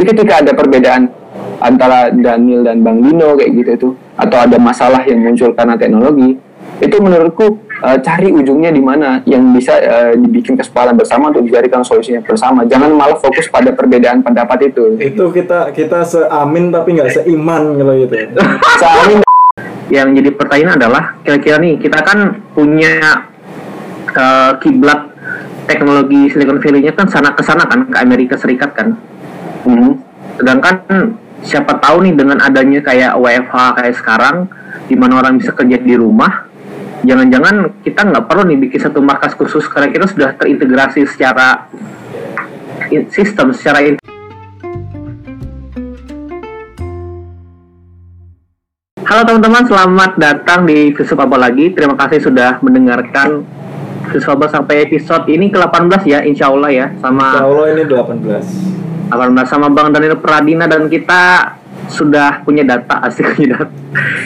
Jadi ketika ada perbedaan antara Daniel dan Bang Dino kayak gitu tuh, atau ada masalah yang muncul karena teknologi, itu menurutku uh, cari ujungnya di mana yang bisa uh, dibikin kesepakatan bersama untuk dicarikan solusinya bersama. Jangan malah fokus pada perbedaan pendapat itu. Itu kita kita seamin tapi nggak seiman gitu gitu. Seamin yang jadi pertanyaan adalah kira-kira nih kita kan punya uh, kiblat teknologi Silicon Valley-nya kan sana ke sana kan ke Amerika Serikat kan. Hmm. Sedangkan siapa tahu nih dengan adanya kayak WFH kayak sekarang di mana orang bisa kerja di rumah, jangan-jangan kita nggak perlu nih bikin satu markas khusus karena kita sudah terintegrasi secara sistem secara Halo teman-teman, selamat datang di Apa Lagi. Terima kasih sudah mendengarkan Apa sampai episode ini ke-18 ya, insya Allah ya. Sama Insya Allah ini 18. 18 sama Bang Daniel Pradina dan kita sudah punya data asik punya data.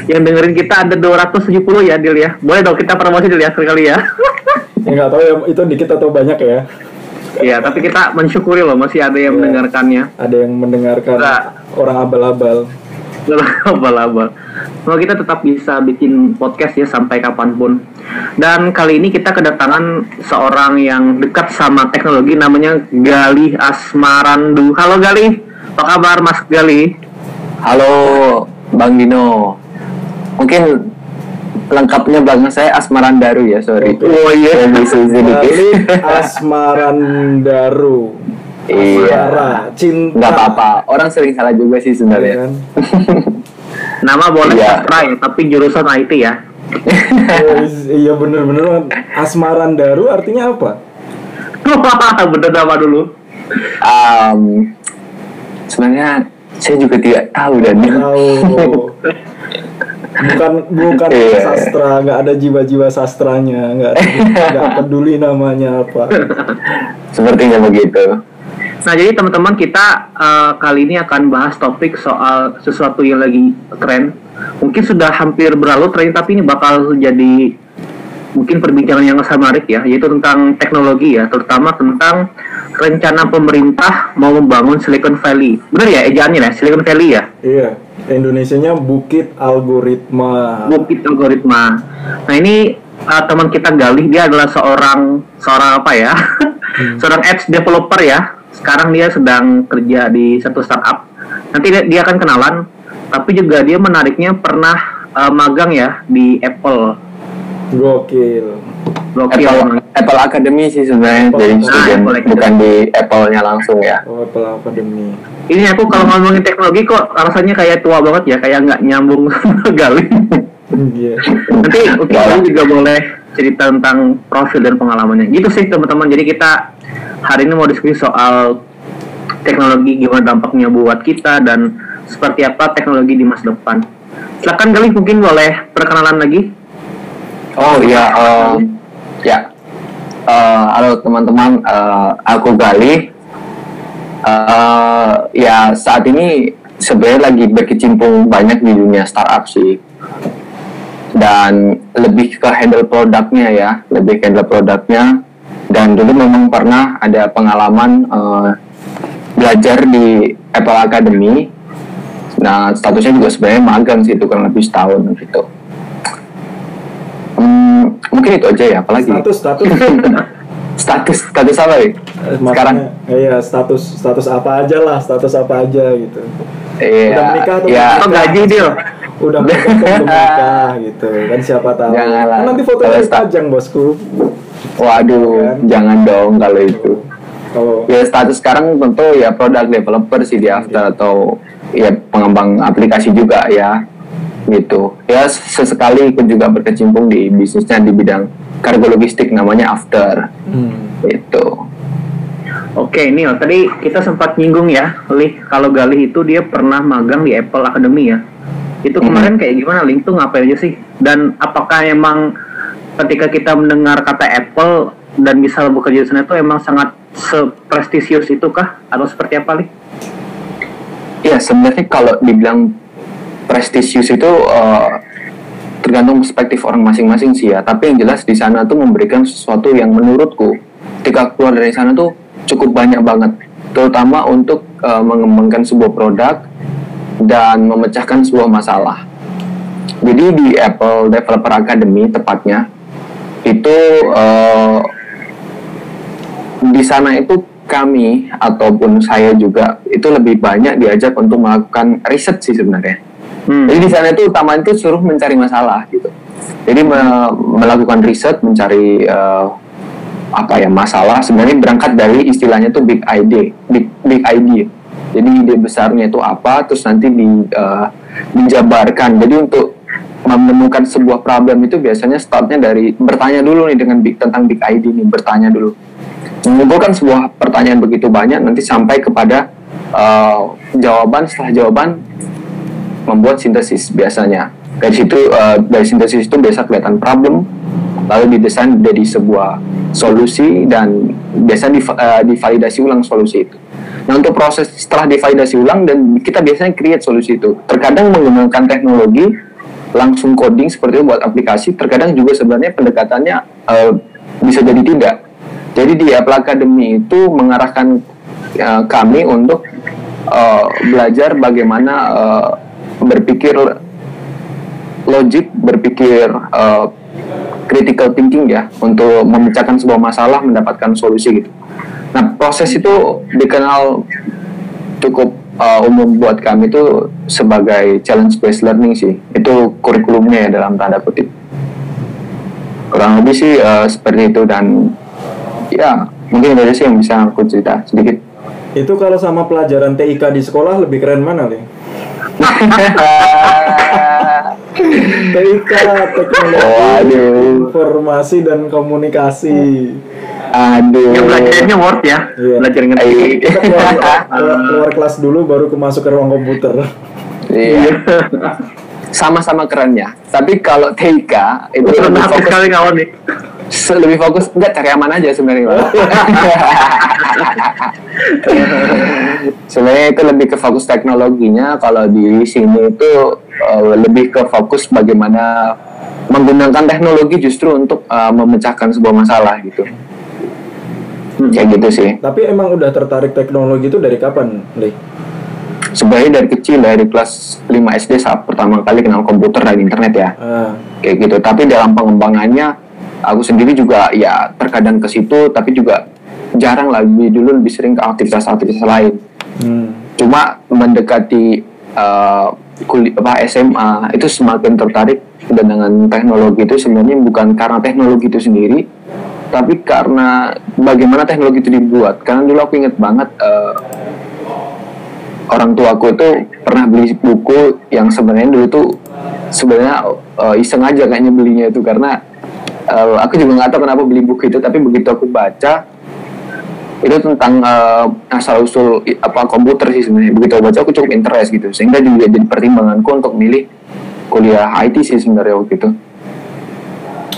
Yang dengerin kita ada 270 ya Dil ya. Boleh dong kita promosi Dil ya sekali ya. ya nggak tahu ya itu dikit atau banyak ya. Iya, tapi kita mensyukuri loh masih ada yang ya, mendengarkannya. Ada yang mendengarkan nah, orang abal-abal. abal-abal. Semoga kita tetap bisa bikin podcast ya sampai kapan pun. Dan kali ini kita kedatangan seorang yang dekat sama teknologi namanya Galih Asmarandu. Halo Galih, apa kabar Mas Galih? Halo Bang Dino. Mungkin lengkapnya belakang saya Asmarandaru ya, sorry. Oh iya. Galih Asmarandaru. Iya. Cinta. Gak apa-apa. Orang sering salah juga sih sebenarnya. Iya kan? Nama boleh iya. sastra ya, tapi jurusan IT ya. oh, iya bener-bener Asmaran Daru artinya apa? bener nama dulu. Um, sebenarnya saya juga tidak tahu dan tahu. bukan bukan yeah. sastra nggak ada jiwa-jiwa sastranya nggak nggak peduli namanya apa sepertinya begitu Nah, jadi teman-teman kita uh, kali ini akan bahas topik soal sesuatu yang lagi tren. Mungkin sudah hampir berlalu tren, tapi ini bakal jadi mungkin perbincangan yang sangat menarik ya, yaitu tentang teknologi ya, terutama tentang rencana pemerintah mau membangun Silicon Valley. Benar ya ejaannya ya, Silicon Valley ya? Iya. Indonesia-nya Bukit Algoritma. Bukit Algoritma. Nah, ini uh, teman kita Galih dia adalah seorang seorang apa ya? Hmm. seorang apps developer ya sekarang dia sedang kerja di satu startup. Nanti dia, dia akan kenalan tapi juga dia menariknya pernah uh, magang ya di Apple. Gokil. Gokil. Apple, Apple Academy sih sebenarnya jadi student nah, bukan di Apple-nya langsung ya. Oh, Apple Academy. Ini aku kalau ngomongin teknologi kok rasanya kayak tua banget ya kayak nggak nyambung gali. Yeah. nanti okay, juga boleh cerita tentang profil dan pengalamannya. Gitu sih teman-teman. Jadi kita hari ini mau diskusi soal teknologi gimana dampaknya buat kita dan seperti apa teknologi di masa depan. Silakan kali mungkin boleh perkenalan lagi. Oh iya, uh, ya. Uh, halo teman-teman, uh, aku Gali. Uh, ya saat ini sebenarnya lagi berkecimpung banyak di dunia startup sih dan lebih ke handle produknya ya lebih ke handle produknya dan dulu memang pernah ada pengalaman uh, belajar di Apple Academy. Nah statusnya juga sebenarnya magang sih itu kurang lebih setahun gitu. Hmm, mungkin itu aja ya apalagi? Status status. Status status apa ya? Sekarang? iya status status apa aja lah status apa aja gitu iya udah menikah atau ya. Gaji dia udah menikah atau menikah gitu kan siapa tahu Janganlah. kan nanti fotonya dipajang bosku Waduh, kan? jangan dong kalau itu. Oh. Ya status sekarang tentu ya produk developer sih di After atau ya pengembang aplikasi juga ya gitu. Ya sesekali ikut juga berkecimpung di bisnisnya di bidang kargo logistik namanya After. Hmm. Itu. Oke, ini tadi kita sempat nyinggung ya, Lih, kalau Galih itu dia pernah magang di Apple Academy ya. Itu hmm. kemarin kayak gimana, Lih? Tuh ngapain aja sih? Dan apakah emang ketika kita mendengar kata Apple dan bisa bekerja di sana itu emang sangat seprestisius itu kah atau seperti apa nih? Ya sebenarnya kalau dibilang prestisius itu uh, tergantung perspektif orang masing-masing sih ya. Tapi yang jelas di sana tuh memberikan sesuatu yang menurutku ketika keluar dari sana tuh cukup banyak banget terutama untuk uh, mengembangkan sebuah produk dan memecahkan sebuah masalah. Jadi di Apple Developer Academy tepatnya itu uh, di sana itu kami ataupun saya juga itu lebih banyak diajak untuk melakukan riset sih sebenarnya. Hmm. Jadi di sana itu utama itu suruh mencari masalah gitu. Jadi me melakukan riset, mencari uh, apa ya masalah. Sebenarnya berangkat dari istilahnya itu big idea, big big idea. Jadi ide besarnya itu apa, terus nanti di uh, dijabarkan. Jadi untuk menemukan sebuah problem itu biasanya startnya dari bertanya dulu nih dengan big tentang big idea nih, bertanya dulu mengumpulkan sebuah pertanyaan begitu banyak nanti sampai kepada uh, jawaban setelah jawaban membuat sintesis biasanya dari situ uh, dari sintesis itu biasa kelihatan problem lalu didesain jadi sebuah solusi dan biasa div, uh, divalidasi ulang solusi itu. Nah untuk proses setelah divalidasi ulang dan kita biasanya create solusi itu. Terkadang menggunakan teknologi langsung coding seperti itu buat aplikasi. Terkadang juga sebenarnya pendekatannya uh, bisa jadi tidak. Jadi di Apple Academy itu mengarahkan uh, kami untuk uh, belajar bagaimana uh, berpikir logik, berpikir uh, critical thinking ya untuk memecahkan sebuah masalah, mendapatkan solusi gitu. Nah proses itu dikenal cukup uh, umum buat kami itu sebagai challenge based learning sih. Itu kurikulumnya ya dalam tanda kutip. Kurang lebih sih uh, seperti itu dan ya mungkin dari sih yang bisa aku cerita sedikit itu kalau sama pelajaran TIK di sekolah lebih keren mana nih TIK teknologi Waduh. informasi dan komunikasi Aduh. Yang belajarnya Word ya. Iya. Belajar ngerti. Kita keluar, keluar, keluar kelas dulu baru ke masuk ke ruang komputer. Iya. Sama-sama kerennya. Tapi kalau TIK itu lebih fokus sekali kawan nih lebih fokus enggak cari aman aja sebenarnya sebenarnya itu lebih ke fokus teknologinya kalau di sini itu uh, lebih ke fokus bagaimana menggunakan teknologi justru untuk uh, memecahkan sebuah masalah gitu hmm. kayak gitu sih tapi emang udah tertarik teknologi itu dari kapan Lee? sebenarnya dari kecil dari kelas 5 SD saat pertama kali kenal komputer dan internet ya uh. kayak gitu tapi dalam pengembangannya aku sendiri juga ya terkadang ke situ tapi juga jarang lebih dulu lebih sering ke aktivitas-aktivitas lain hmm. cuma mendekati uh, kuliah apa SMA itu semakin tertarik dengan teknologi itu sebenarnya bukan karena teknologi itu sendiri tapi karena bagaimana teknologi itu dibuat. Karena dulu aku inget banget uh, orang tuaku itu pernah beli buku yang sebenarnya dulu tuh sebenarnya uh, iseng aja kayaknya belinya itu. Karena uh, aku juga nggak tahu kenapa beli buku itu tapi begitu aku baca itu tentang uh, asal usul apa komputer sih sebenarnya. Begitu baca aku cukup interest gitu. Sehingga juga jadi pertimbanganku untuk milih kuliah IT sih sebenarnya waktu itu.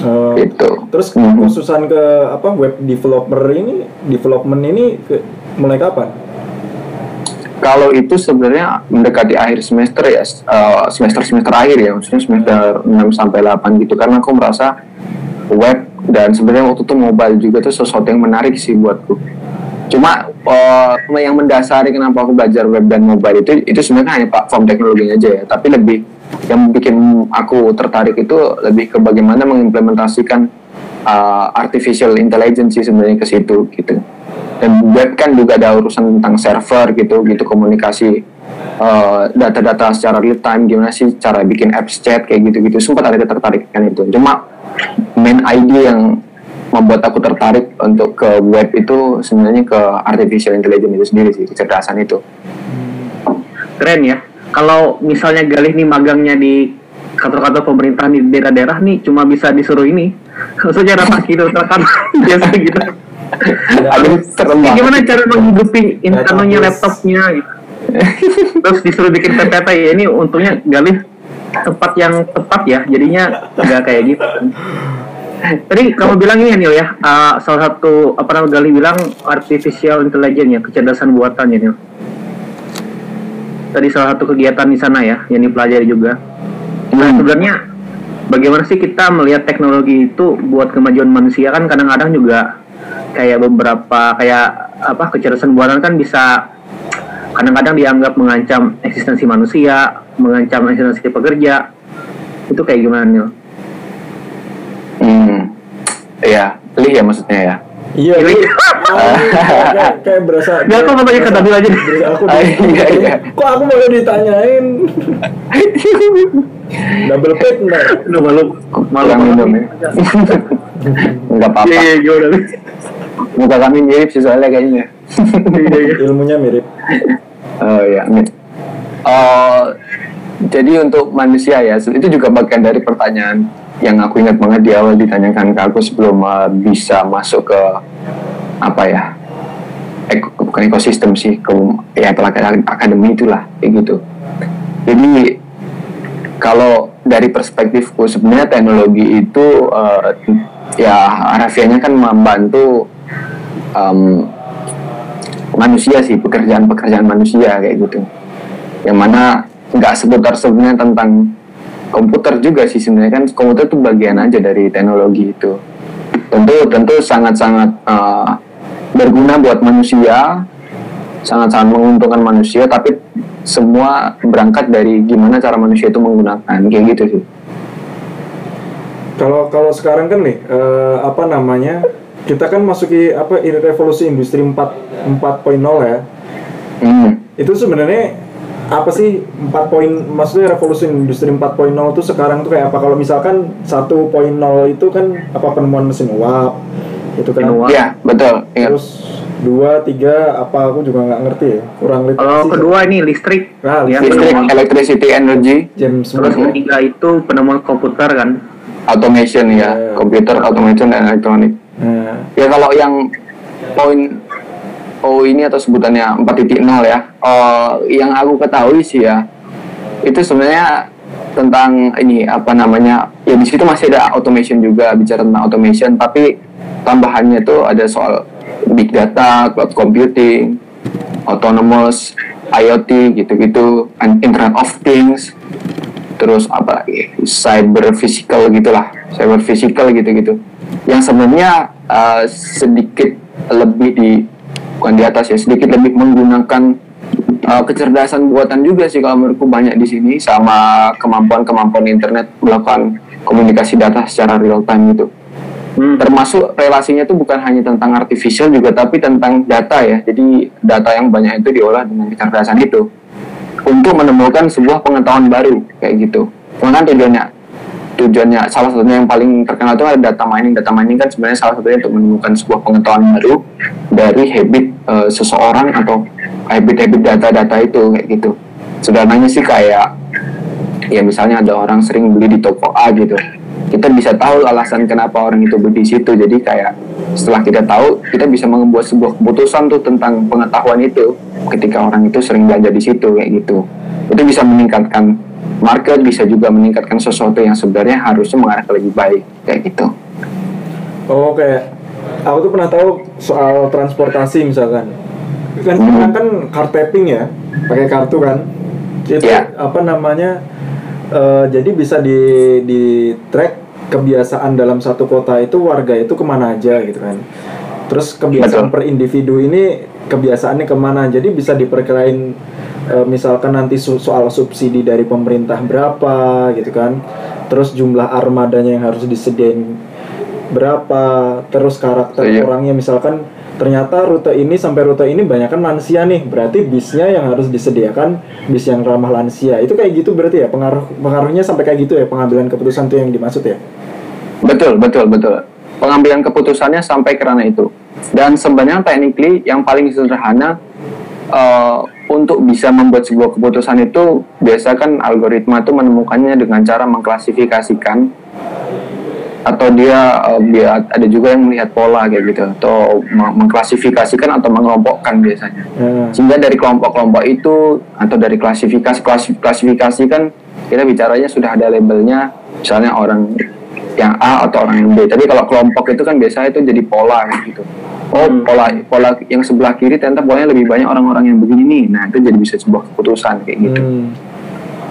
Uh, gitu. Terus mm khususan ke apa web developer ini, development ini ke, mulai kapan? Kalau itu sebenarnya mendekati akhir semester ya, uh, semester semester akhir ya, maksudnya semester 6 sampai 8 gitu. Karena aku merasa web dan sebenarnya waktu itu mobile juga tuh sesuatu yang menarik sih buatku cuma uh, yang mendasari kenapa aku belajar web dan mobile itu itu sebenarnya hanya platform teknologinya aja ya. Tapi lebih yang bikin aku tertarik itu lebih ke bagaimana mengimplementasikan uh, artificial intelligence sebenarnya ke situ gitu. Dan web kan juga ada urusan tentang server gitu gitu komunikasi eh, data-data uh, secara real time gimana sih cara bikin apps chat kayak gitu-gitu. Sempat ada ketertarikan itu. Cuma main idea yang membuat aku tertarik untuk ke web itu sebenarnya ke artificial intelligence itu sendiri sih kecerdasan itu. Keren ya. Kalau misalnya Galih nih magangnya di kantor-kantor pemerintah di daerah-daerah nih cuma bisa disuruh ini maksudnya rapat gitu kan biasa gitu. Aduh, gimana cara menghidupi internetnya laptopnya gitu? Terus disuruh bikin PPT ya ini untungnya Galih tempat yang tepat ya jadinya nggak kayak gitu tadi kamu bilang ini Nil ya uh, salah satu apa namanya Gali bilang artificial intelligence ya kecerdasan buatan ya Nil tadi salah satu kegiatan di sana ya yang dipelajari juga nah hmm. sebenarnya bagaimana sih kita melihat teknologi itu buat kemajuan manusia kan kadang-kadang juga kayak beberapa kayak apa kecerdasan buatan kan bisa kadang-kadang dianggap mengancam eksistensi manusia, mengancam eksistensi pekerja. Itu kayak gimana nih? Hmm, iya, pilih ya maksudnya ya. Iya, iya. kayak, kayak berasa. Ya aku mau tanya ke Nabil aja. Aku ah, iya, iya. Kok aku mau ditanyain? Double pack enggak? Lu malu malu minum ya. Enggak apa-apa. Iya, iya, gimana? Muka kami mirip sih soalnya kayaknya. Iya, iya. Ilmunya mirip. Oh iya, Oh, jadi untuk manusia ya, itu juga bagian dari pertanyaan yang aku ingat banget di awal ditanyakan ke aku sebelum uh, bisa masuk ke apa ya eko, bukan ekosistem sih ke ya akademi itulah kayak gitu. Jadi kalau dari perspektifku sebenarnya teknologi itu uh, ya harafiahnya kan membantu um, manusia sih pekerjaan-pekerjaan manusia kayak gitu. Yang mana nggak seputar sebenarnya tentang komputer juga sih sebenarnya kan komputer itu bagian aja dari teknologi itu. Tentu tentu sangat-sangat uh, berguna buat manusia sangat-sangat menguntungkan manusia tapi semua berangkat dari gimana cara manusia itu menggunakan kayak gitu sih. Kalau kalau sekarang kan nih uh, apa namanya kita kan masuki apa revolusi industri 4 4.0 ya. Hmm. itu sebenarnya apa sih empat poin maksudnya revolusi industri 4.0 itu sekarang tuh kayak apa? Kalau misalkan 1.0 itu kan apa penemuan mesin uap itu kan? Iya betul iya. terus dua tiga apa? Aku juga nggak ngerti ya kurang lebih kalau kedua ini listrik. Nah, listrik, listrik electricity energy. James terus ketiga itu penemuan komputer kan? Automation ya yeah. komputer automation dan elektronik. Yeah. ya kalau yang poin oh ini atau sebutannya 4.0 ya. Oh, yang aku ketahui sih ya itu sebenarnya tentang ini apa namanya ya di situ masih ada automation juga bicara tentang automation tapi tambahannya tuh ada soal big data cloud computing autonomous IoT gitu-gitu Internet of Things terus apa cyber physical gitulah cyber physical gitu-gitu. Yang sebenarnya uh, sedikit lebih di bukan di atas ya sedikit lebih menggunakan uh, kecerdasan buatan juga sih kalau menurutku banyak di sini sama kemampuan-kemampuan internet melakukan komunikasi data secara real time itu. Hmm. Termasuk relasinya itu bukan hanya tentang artificial juga tapi tentang data ya. Jadi data yang banyak itu diolah dengan kecerdasan itu untuk menemukan sebuah pengetahuan baru kayak gitu. Bukan tujuannya tujuannya salah satunya yang paling terkenal itu ada data mining. Data mining kan sebenarnya salah satunya untuk menemukan sebuah pengetahuan baru dari habit uh, seseorang atau habit-habit data-data itu kayak gitu. Sederhananya sih kayak ya misalnya ada orang sering beli di toko A gitu. Kita bisa tahu alasan kenapa orang itu beli di situ. Jadi kayak setelah kita tahu, kita bisa membuat sebuah keputusan tuh tentang pengetahuan itu ketika orang itu sering belanja di situ kayak gitu. Itu bisa meningkatkan market bisa juga meningkatkan sesuatu yang sebenarnya harusnya mengarah ke lebih baik kayak gitu. Oh kayak aku tuh pernah tahu soal transportasi misalkan kan hmm. kan card tapping ya pakai kartu kan itu yeah. apa namanya uh, jadi bisa di di track kebiasaan dalam satu kota itu warga itu ke mana aja gitu kan terus kebiasaan Betul. per individu ini kebiasaannya ke mana? Jadi bisa diperkirain e, misalkan nanti soal subsidi dari pemerintah berapa gitu kan. Terus jumlah armadanya yang harus disediain berapa terus karakter iya. orangnya misalkan ternyata rute ini sampai rute ini banyak kan lansia nih berarti bisnya yang harus disediakan bis yang ramah lansia. Itu kayak gitu berarti ya? Pengaruh pengaruhnya sampai kayak gitu ya? Pengambilan keputusan tuh yang dimaksud ya? Betul betul betul pengambilan keputusannya sampai kerana itu. Dan sebenarnya technically yang paling sederhana uh, untuk bisa membuat sebuah keputusan itu biasa kan algoritma itu menemukannya dengan cara mengklasifikasikan. Atau dia uh, dia ada juga yang melihat pola kayak gitu. Atau mengklasifikasikan atau mengelompokkan biasanya. Hmm. sehingga dari kelompok-kelompok itu atau dari klasifikasi klasifikasi kan kita bicaranya sudah ada labelnya. Misalnya orang yang A atau orang yang B tapi kalau kelompok itu kan biasanya itu jadi pola gitu oh hmm. pola pola yang sebelah kiri ternyata polanya lebih banyak orang-orang yang begini nih nah itu jadi bisa sebuah keputusan kayak gitu hmm.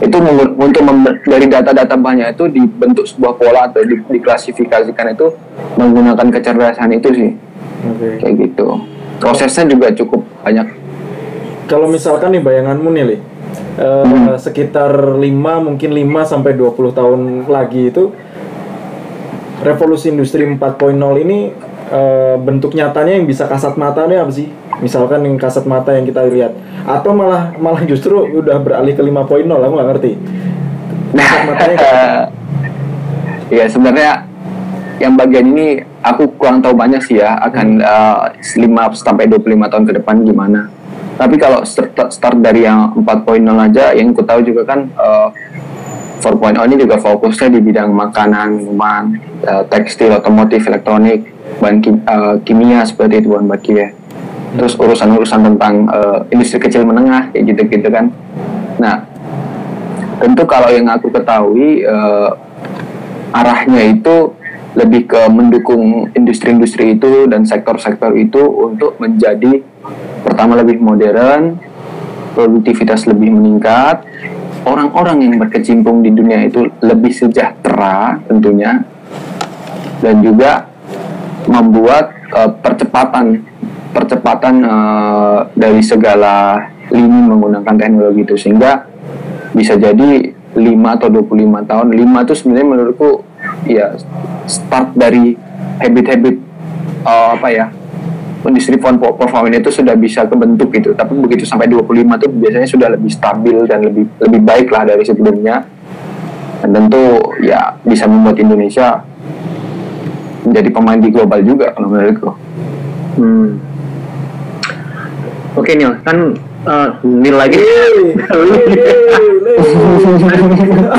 itu untuk dari data-data banyak itu dibentuk sebuah pola atau di, diklasifikasikan itu menggunakan kecerdasan itu sih okay. kayak gitu prosesnya juga cukup banyak Kalau misalkan nih bayanganmu nih, Li, eh, Hmm. sekitar 5 mungkin 5 sampai 20 tahun lagi itu revolusi industri 4.0 ini eh, bentuk nyatanya yang bisa kasat mata nih apa sih? Misalkan yang kasat mata yang kita lihat atau malah malah justru udah beralih ke 5.0 aku nggak ngerti. Kasat matanya apa? ya sebenarnya yang bagian ini aku kurang tahu banyak sih ya akan uh, 5 sampai 25 tahun ke depan gimana. Tapi kalau start, start dari yang 4.0 aja yang ku tahu juga kan uh, 4.0 ini juga fokusnya di bidang makanan, minuman, uh, tekstil, otomotif, elektronik, bahan uh, kimia seperti itu bahan baku ya. Terus urusan-urusan tentang uh, industri kecil menengah kayak gitu-gitu kan. Nah, tentu kalau yang aku ketahui uh, arahnya itu lebih ke mendukung industri-industri itu dan sektor-sektor itu untuk menjadi pertama lebih modern, produktivitas lebih meningkat, orang-orang yang berkecimpung di dunia itu lebih sejahtera tentunya, dan juga membuat eh, percepatan percepatan eh, dari segala lini menggunakan teknologi itu. Sehingga bisa jadi 5 atau 25 tahun 5 itu sebenarnya menurutku ya start dari habit-habit eh, apa ya industri po- performance itu sudah bisa kebentuk gitu tapi begitu sampai 25 itu biasanya sudah lebih stabil dan lebih lebih baik lah dari sebelumnya dan tentu ya bisa membuat Indonesia menjadi pemain di global juga kalau menurutku Hmm. Oke Nil, kan eh, Nil lagi.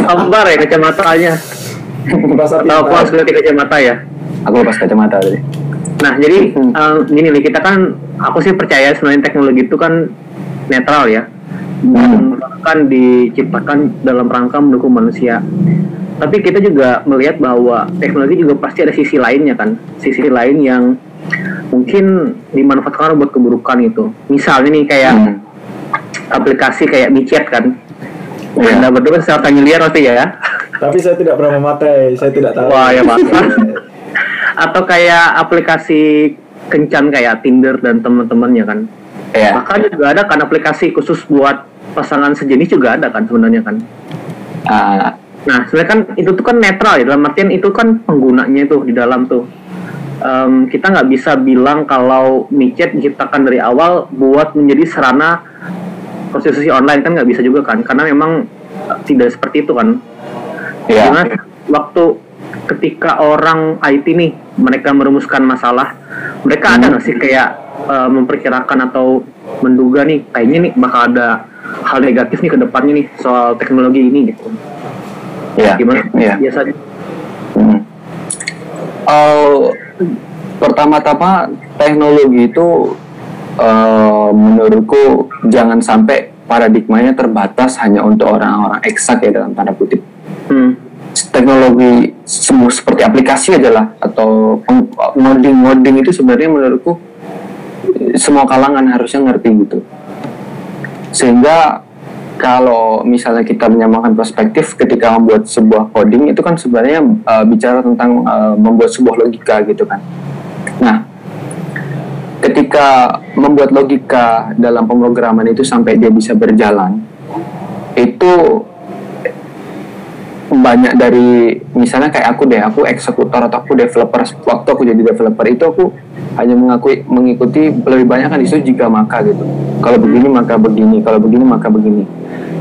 Ambar ya kacamatanya. Pintar. ganti kacamata ya. aku lepas kacamata tadi Nah, jadi eh, gini nih, kita kan aku sih percaya sebenarnya teknologi itu kan netral ya. Dan kan diciptakan dalam rangka mendukung manusia. Tapi kita juga melihat bahwa teknologi juga pasti ada sisi lainnya kan. Sisi lain yang mungkin dimanfaatkan buat keburukan itu. Misalnya nih kayak Hmm. aplikasi kayak micet kan. Iya. Anda berdua secara familiar pasti ya. Tapi saya tidak pernah memakai, saya tidak tahu. Wah, ya, Pak. Atau kayak aplikasi kencan kayak Tinder dan teman-temannya kan. ya Bahkan juga ada kan aplikasi khusus buat pasangan sejenis juga ada kan sebenarnya kan. Ah, Nah, sebenarnya kan itu tuh kan netral ya dalam artian itu kan penggunanya tuh di dalam tuh. Em, kita nggak bisa bilang kalau micet diciptakan dari awal buat menjadi sarana prostitusi online kan nggak bisa juga kan karena memang tidak seperti itu kan. ya Karena waktu ketika orang IT nih mereka merumuskan masalah, mereka ada nggak sih kayak eh, memperkirakan atau menduga nih kayaknya nih bakal ada hal negatif nih ke depannya nih soal teknologi ini gitu. ya Gimana ya biasanya? Hmm. Oh, pertama-tama teknologi itu eh, menurutku jangan sampai paradigmanya terbatas hanya untuk orang-orang eksak ya dalam tanda kutip. Hmm. Teknologi seperti aplikasi aja lah atau peng- ngoding-ngoding itu sebenarnya menurutku eh, semua kalangan harusnya ngerti gitu. Sehingga kalau misalnya kita menyamakan perspektif ketika membuat sebuah coding itu kan sebenarnya uh, bicara tentang uh, membuat sebuah logika gitu kan. Nah, ketika membuat logika dalam pemrograman itu sampai dia bisa berjalan, itu banyak dari misalnya kayak aku deh, aku eksekutor atau aku developer waktu aku jadi developer itu aku hanya mengakui mengikuti lebih banyak kan itu jika maka gitu. Kalau begini maka begini, kalau begini maka begini.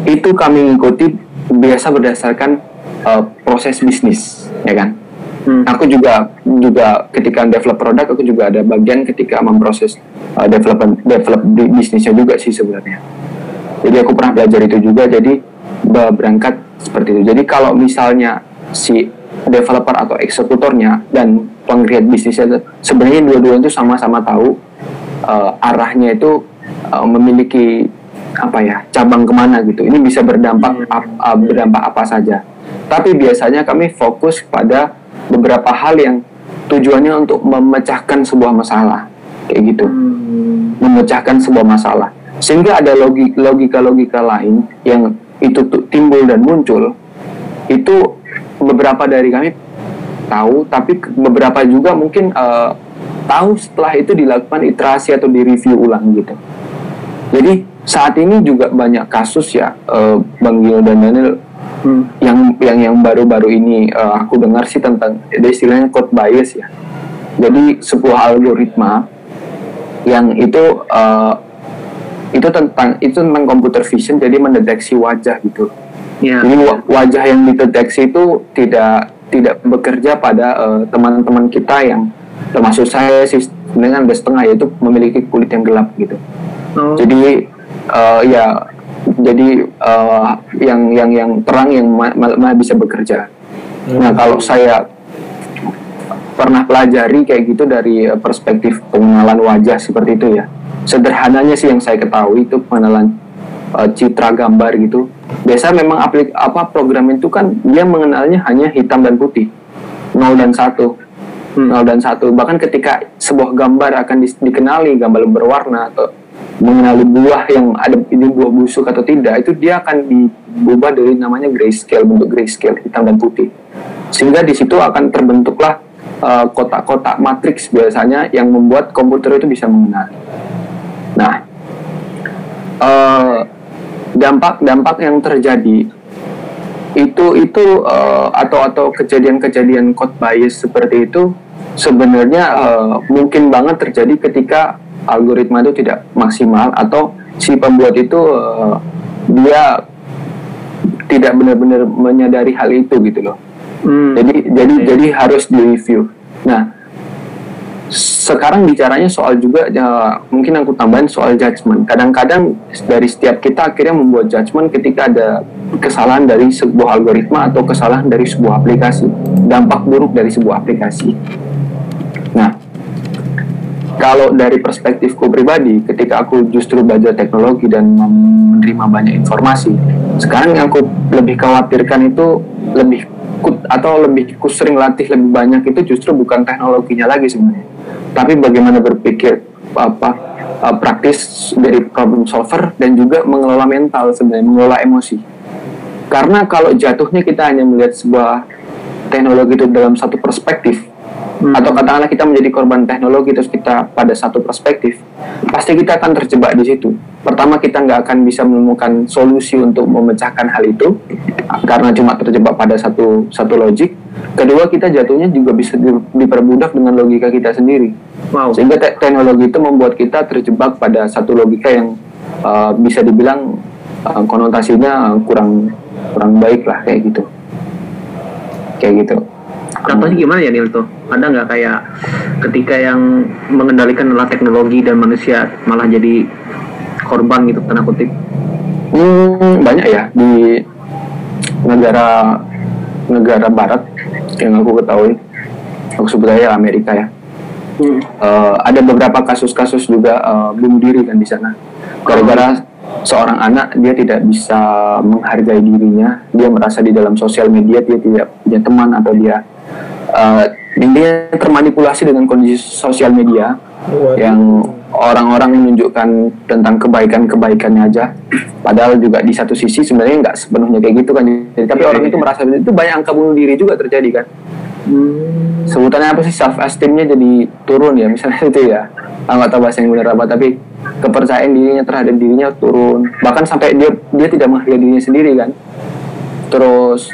Itu kami mengikuti biasa berdasarkan uh, proses bisnis, ya kan? Hmm. Aku juga juga ketika develop produk aku juga ada bagian ketika memproses uh, development develop bisnisnya juga sih sebenarnya. Jadi aku pernah belajar itu juga jadi be- berangkat seperti itu. Jadi kalau misalnya si developer atau eksekutornya dan pengkreat bisnisnya sebenarnya dua-duanya itu sama-sama tahu uh, arahnya itu uh, memiliki apa ya cabang ke mana gitu. Ini bisa berdampak ap- uh, berdampak apa saja. Tapi biasanya kami fokus pada beberapa hal yang tujuannya untuk memecahkan sebuah masalah kayak gitu Hmm. memecahkan sebuah masalah sehingga ada logi- logika-logika lain yang itu tuh timbul dan muncul itu beberapa dari kami tahu tapi beberapa juga mungkin eh, tahu setelah itu dilakukan iterasi atau direview ulang gitu. Jadi saat ini juga banyak kasus ya uh, Bang Gil dan Daniel hmm. yang yang yang baru-baru ini uh, aku dengar sih tentang ada istilahnya code bias ya. Jadi sebuah algoritma yang itu uh, itu tentang itu tentang computer vision jadi mendeteksi wajah gitu. Yeah. Jadi wajah yang dideteksi itu tidak tidak bekerja pada teman-teman uh, kita yang termasuk saya sih dengan setengah yaitu memiliki kulit yang gelap gitu. Oh. Jadi uh, ya jadi uh, yang yang yang terang yang malah bisa bekerja. Hmm. Nah kalau saya pernah pelajari kayak gitu dari uh, perspektif pengenalan wajah seperti itu ya. Sederhananya sih yang saya ketahui itu pengenalan uh, citra gambar gitu. Biasa memang aplik apa program itu kan dia mengenalnya hanya hitam dan putih, nol dan satu, hmm. nol dan satu. Bahkan ketika sebuah gambar akan di, dikenali gambar berwarna atau mengenali buah yang ada ini buah busuk atau tidak itu dia akan diubah dari namanya grayscale bentuk grayscale hitam dan putih sehingga di situ akan terbentuklah uh, kotak-kotak matriks biasanya yang membuat komputer itu bisa mengenali nah uh, dampak dampak yang terjadi itu itu uh, atau atau kejadian-kejadian code bias seperti itu sebenarnya uh, mungkin banget terjadi ketika algoritma itu tidak maksimal atau si pembuat itu uh, dia tidak benar-benar menyadari hal itu gitu loh. Hmm. Jadi jadi okay. jadi harus direview. Nah, sekarang bicaranya soal juga ya, mungkin aku tambahin soal judgement. Kadang-kadang dari setiap kita akhirnya membuat judgement ketika ada kesalahan dari sebuah algoritma atau kesalahan dari sebuah aplikasi, dampak buruk dari sebuah aplikasi. Nah, kalau dari perspektifku pribadi, ketika aku justru belajar teknologi dan menerima banyak informasi, sekarang yang aku lebih khawatirkan itu lebih atau lebih ku sering latih lebih banyak itu justru bukan teknologinya lagi sebenarnya, tapi bagaimana berpikir apa uh, praktis dari problem solver dan juga mengelola mental sebenarnya, mengelola emosi. Karena kalau jatuhnya kita hanya melihat sebuah teknologi itu dalam satu perspektif, hmm. atau katakanlah kita menjadi korban teknologi terus kita pada satu perspektif pasti kita akan terjebak di situ. Pertama kita nggak akan bisa menemukan solusi untuk memecahkan hal itu karena cuma terjebak pada satu satu logik. Kedua kita jatuhnya juga bisa diperbudak dengan logika kita sendiri. Wow. sehingga te teknologi itu membuat kita terjebak pada satu logika yang uh, bisa dibilang uh, konotasinya kurang kurang baik lah kayak gitu. Kayak gitu contohnya gimana ya Nil tuh ada nggak kayak ketika yang mengendalikan adalah teknologi dan manusia malah jadi korban gitu tanda kutip? Hmm, banyak ya di negara negara barat yang aku ketahui. Aku sebut aja Amerika ya. Hmm. uh, ada beberapa kasus-kasus juga uh, bunuh diri kan di sana. Gara-gara seorang anak dia tidak bisa menghargai dirinya. Dia merasa di dalam sosial media dia tidak punya teman atau dia uh, dia termanipulasi dengan kondisi sosial media Waduh. yang orang-orang menunjukkan tentang kebaikan-kebaikannya aja. Padahal juga di satu sisi sebenarnya nggak sepenuhnya kayak gitu kan. Jadi, tapi orang itu merasa itu banyak angka bunuh diri juga terjadi kan. Hmm. sebutannya apa sih? Self esteemnya jadi turun ya misalnya itu ya. Nggak tahu bahasa yang benar apa tapi kepercayaan dirinya terhadap dirinya turun. Bahkan sampai dia dia tidak menghargai dirinya sendiri kan. Terus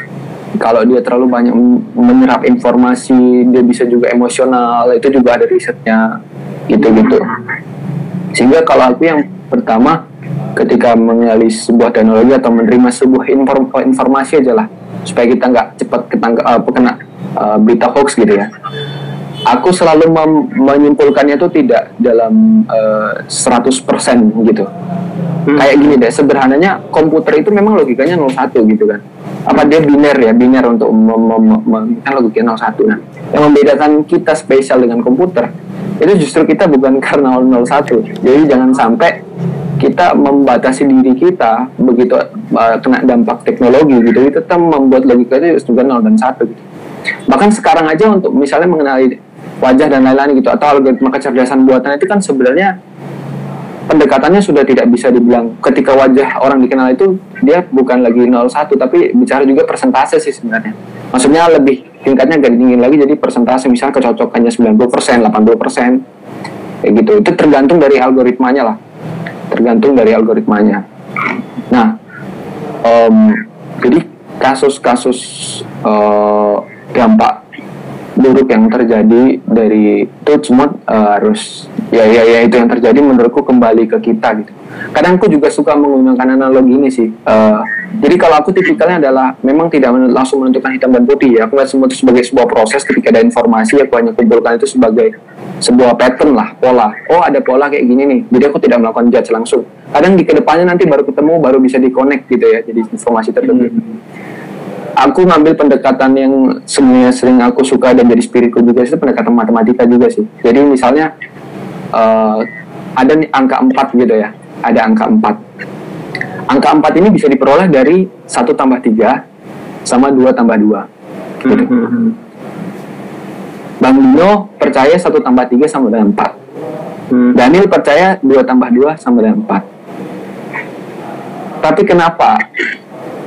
kalau dia terlalu banyak menyerap informasi dia bisa juga emosional itu juga ada risetnya gitu-gitu sehingga kalau aku yang pertama ketika mengenali sebuah teknologi atau menerima sebuah inform informasi aja lah supaya kita nggak cepat ketangkap uh, kena uh, berita hoax gitu ya. Aku selalu menyimpulkannya itu tidak dalam uh, 100% gitu. Hmm. kayak gini deh sederhananya komputer itu memang logikanya 01 gitu kan apa dia biner ya biner untuk kan logikanya 01 nah yang membedakan kita spesial dengan komputer itu justru kita bukan karena 01 jadi jangan sampai kita membatasi diri kita begitu uh, kena dampak teknologi gitu itu tetap membuat logika itu juga 0 dan 1 gitu. Bahkan sekarang aja untuk misalnya mengenali wajah dan lain-lain gitu atau algoritma kecerdasan buatan itu kan sebenarnya pendekatannya sudah tidak bisa dibilang. Ketika wajah orang dikenal itu dia bukan lagi 01 tapi bicara juga persentase sih sebenarnya. Maksudnya lebih tingkatnya agak tinggi lagi jadi persentase misalnya kecocokannya 90% 80% kayak gitu. Itu tergantung dari algoritmanya lah. Tergantung dari algoritmanya. Nah um, jadi kasus-kasus uh, dampak buruk yang terjadi dari itu semua uh, harus ya ya ya itu yang terjadi menurutku kembali ke kita gitu. Kadang aku juga suka menggunakan analogi ini sih uh, jadi kalau aku tipikalnya adalah memang tidak langsung menentukan hitam dan putih ya. Aku lihat semua itu sebagai sebuah proses ketika ada informasi aku hanya kumpulkan itu sebagai sebuah pattern lah pola. Oh ada pola kayak gini nih jadi aku tidak melakukan judge langsung. Kadang di ke depannya nanti baru ketemu baru bisa di gitu ya jadi informasi tertentu. Hmm. Aku ngambil pendekatan yang sebenarnya sering aku suka dan jadi spiritku juga itu pendekatan matematika juga sih jadi misalnya uh, ada nih angka 4 gitu ya ada angka 4 angka 4 ini bisa diperoleh dari 1 tambah 3 sama 2 tambah 2 gitu. Hmm. Bang Dino percaya 1 tambah 3 sama dengan 4 hmm. Daniel percaya 2 tambah 2 sama dengan 4 tapi kenapa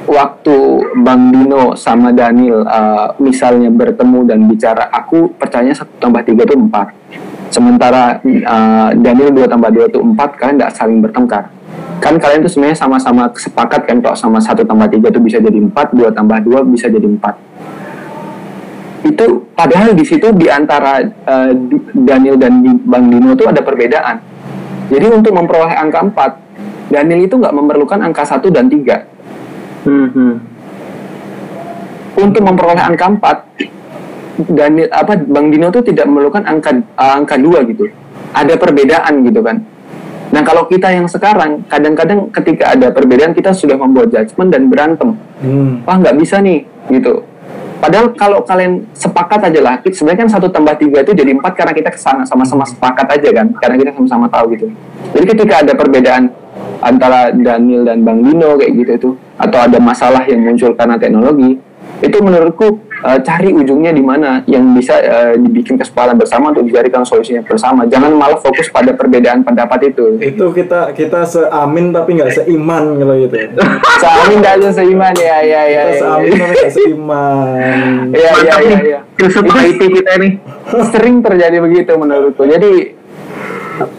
waktu Bang Dino sama Daniel uh, misalnya bertemu dan bicara aku percaya 1 tambah 3 itu 4 Sementara uh, Daniel 2 tambah 2 itu 4, kalian tidak saling bertengkar. Kan kalian tuh sebenarnya sama-sama sepakat kan kalau sama 1 tambah 3 itu bisa jadi 4, 2 tambah 2 bisa jadi 4. Itu padahal di situ di antara uh, Daniel dan Bang Dino itu ada perbedaan. Jadi untuk memperoleh angka 4, Daniel itu nggak memerlukan angka 1 dan 3. Hmm, hmm. Untuk memperoleh angka 4, Daniel apa Bang Dino tuh tidak memerlukan angka uh, angka dua gitu. Ada perbedaan gitu kan. Nah kalau kita yang sekarang kadang-kadang ketika ada perbedaan kita sudah membuat judgement dan berantem. Hmm. Wah nggak bisa nih gitu. Padahal kalau kalian sepakat aja lah, sebenarnya kan satu tambah tiga itu jadi empat karena kita ke sana sama-sama sepakat aja kan, karena kita sama-sama tahu gitu. Jadi ketika ada perbedaan antara Daniel dan Bang Dino kayak gitu itu, atau ada masalah yang muncul karena teknologi, itu menurutku uh, cari ujungnya di mana yang bisa uh, dibikin kesepakatan bersama untuk dicarikan solusinya bersama. Jangan malah fokus pada perbedaan pendapat itu. Itu kita kita seamin tapi nggak seiman kalau gitu. seamin nggak seiman ya ya ya. Kita ya, seamin ya. tapi nggak seiman. Iya iya iya. Ya. Itu kita nih. Sering terjadi begitu menurutku. Jadi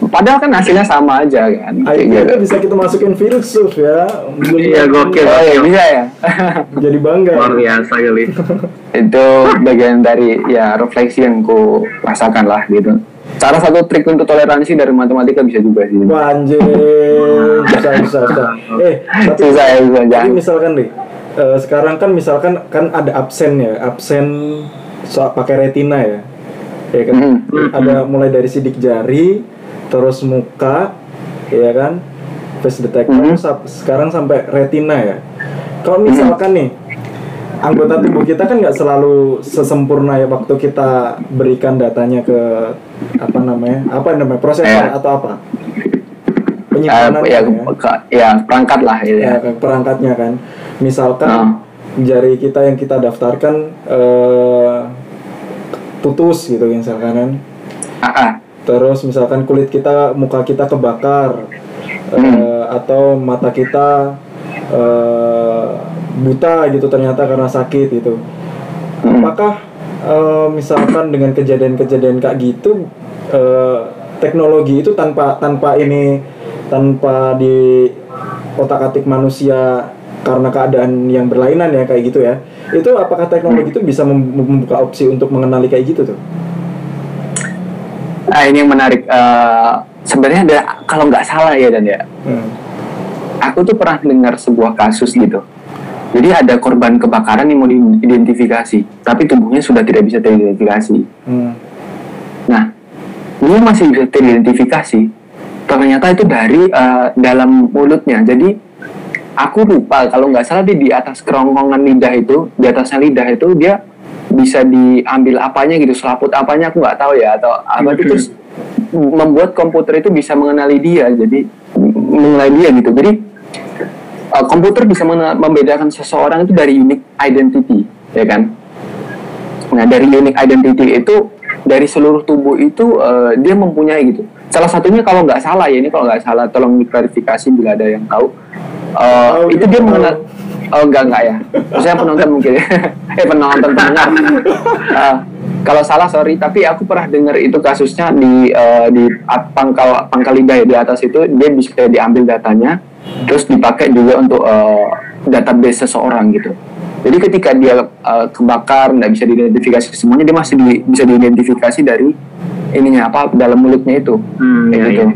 Padahal kan hasilnya sama aja kan. Akhirnya gitu. bisa kita masukin virus ya. Iya gokil. Oh, iya, bisa ya. Jadi bangga. Luar biasa kali. itu bagian dari ya refleksi yang ku rasakan lah gitu. Cara satu trik untuk toleransi dari matematika bisa juga sih. Wah, anjir. bisa, bisa, bisa. Eh, tapi, susah ya, bisa. Jadi misalkan nih, uh, sekarang kan misalkan kan ada absen ya, absen soal pakai retina ya. Ya kan? Mm -hmm. Ada mulai dari sidik jari, terus muka ya kan face detector mm -hmm. sekarang sampai retina ya kalau mhm. misalkan nih anggota tubuh kita kan nggak selalu sesempurna ya waktu kita berikan datanya ke apa namanya apa namanya prosesor yeah. atau apa penyimpanan uh, ya, ya. ya perangkat lah ya, ya perangkatnya kan misalkan uh. jari kita yang kita daftarkan uh, putus gitu misalkan kan uh -uh terus misalkan kulit kita muka kita kebakar hmm. uh, atau mata kita uh, buta gitu ternyata karena sakit gitu hmm. apakah uh, misalkan dengan kejadian-kejadian kayak gitu uh, teknologi itu tanpa tanpa ini tanpa di otak atik manusia karena keadaan yang berlainan ya kayak gitu ya itu apakah teknologi itu bisa membuka opsi untuk mengenali kayak gitu tuh Nah ini yang menarik. Uh, Sebenarnya ada kalau nggak salah ya dan ya. Hmm. Aku tuh pernah dengar sebuah kasus gitu. Jadi ada korban kebakaran yang mau diidentifikasi, tapi tubuhnya sudah tidak bisa teridentifikasi. Hmm. Nah, ini masih bisa teridentifikasi. Ternyata itu dari uh, dalam mulutnya. Jadi aku lupa kalau nggak salah dia di atas kerongkongan lidah itu, di atasnya lidah itu dia bisa diambil apanya gitu selaput apanya aku nggak tahu ya atau apa itu terus membuat komputer itu bisa mengenali dia jadi mengenali dia gitu. Jadi uh, komputer bisa membedakan seseorang itu dari unique identity ya kan? Nah dari unique identity itu dari seluruh tubuh itu uh, dia mempunyai gitu. Salah satunya kalau nggak salah ya ini kalau nggak salah tolong diklarifikasi bila ada yang tahu. Uh, Oh, itu dia mengenal oh enggak enggak ya. Saya penonton mungkin ya. Eh penonton pendengar. Uh, kalau salah sorry tapi aku pernah dengar itu kasusnya di uh, di pangkal pangkal lidah ya, di atas itu. Dia bisa diambil datanya terus dipakai juga untuk uh, database seseorang gitu. Jadi ketika dia uh, kebakar nggak bisa diidentifikasi semuanya dia masih di- bisa diidentifikasi dari ininya apa dalam mulutnya itu. Hmm, kayak iya, gitu. iya.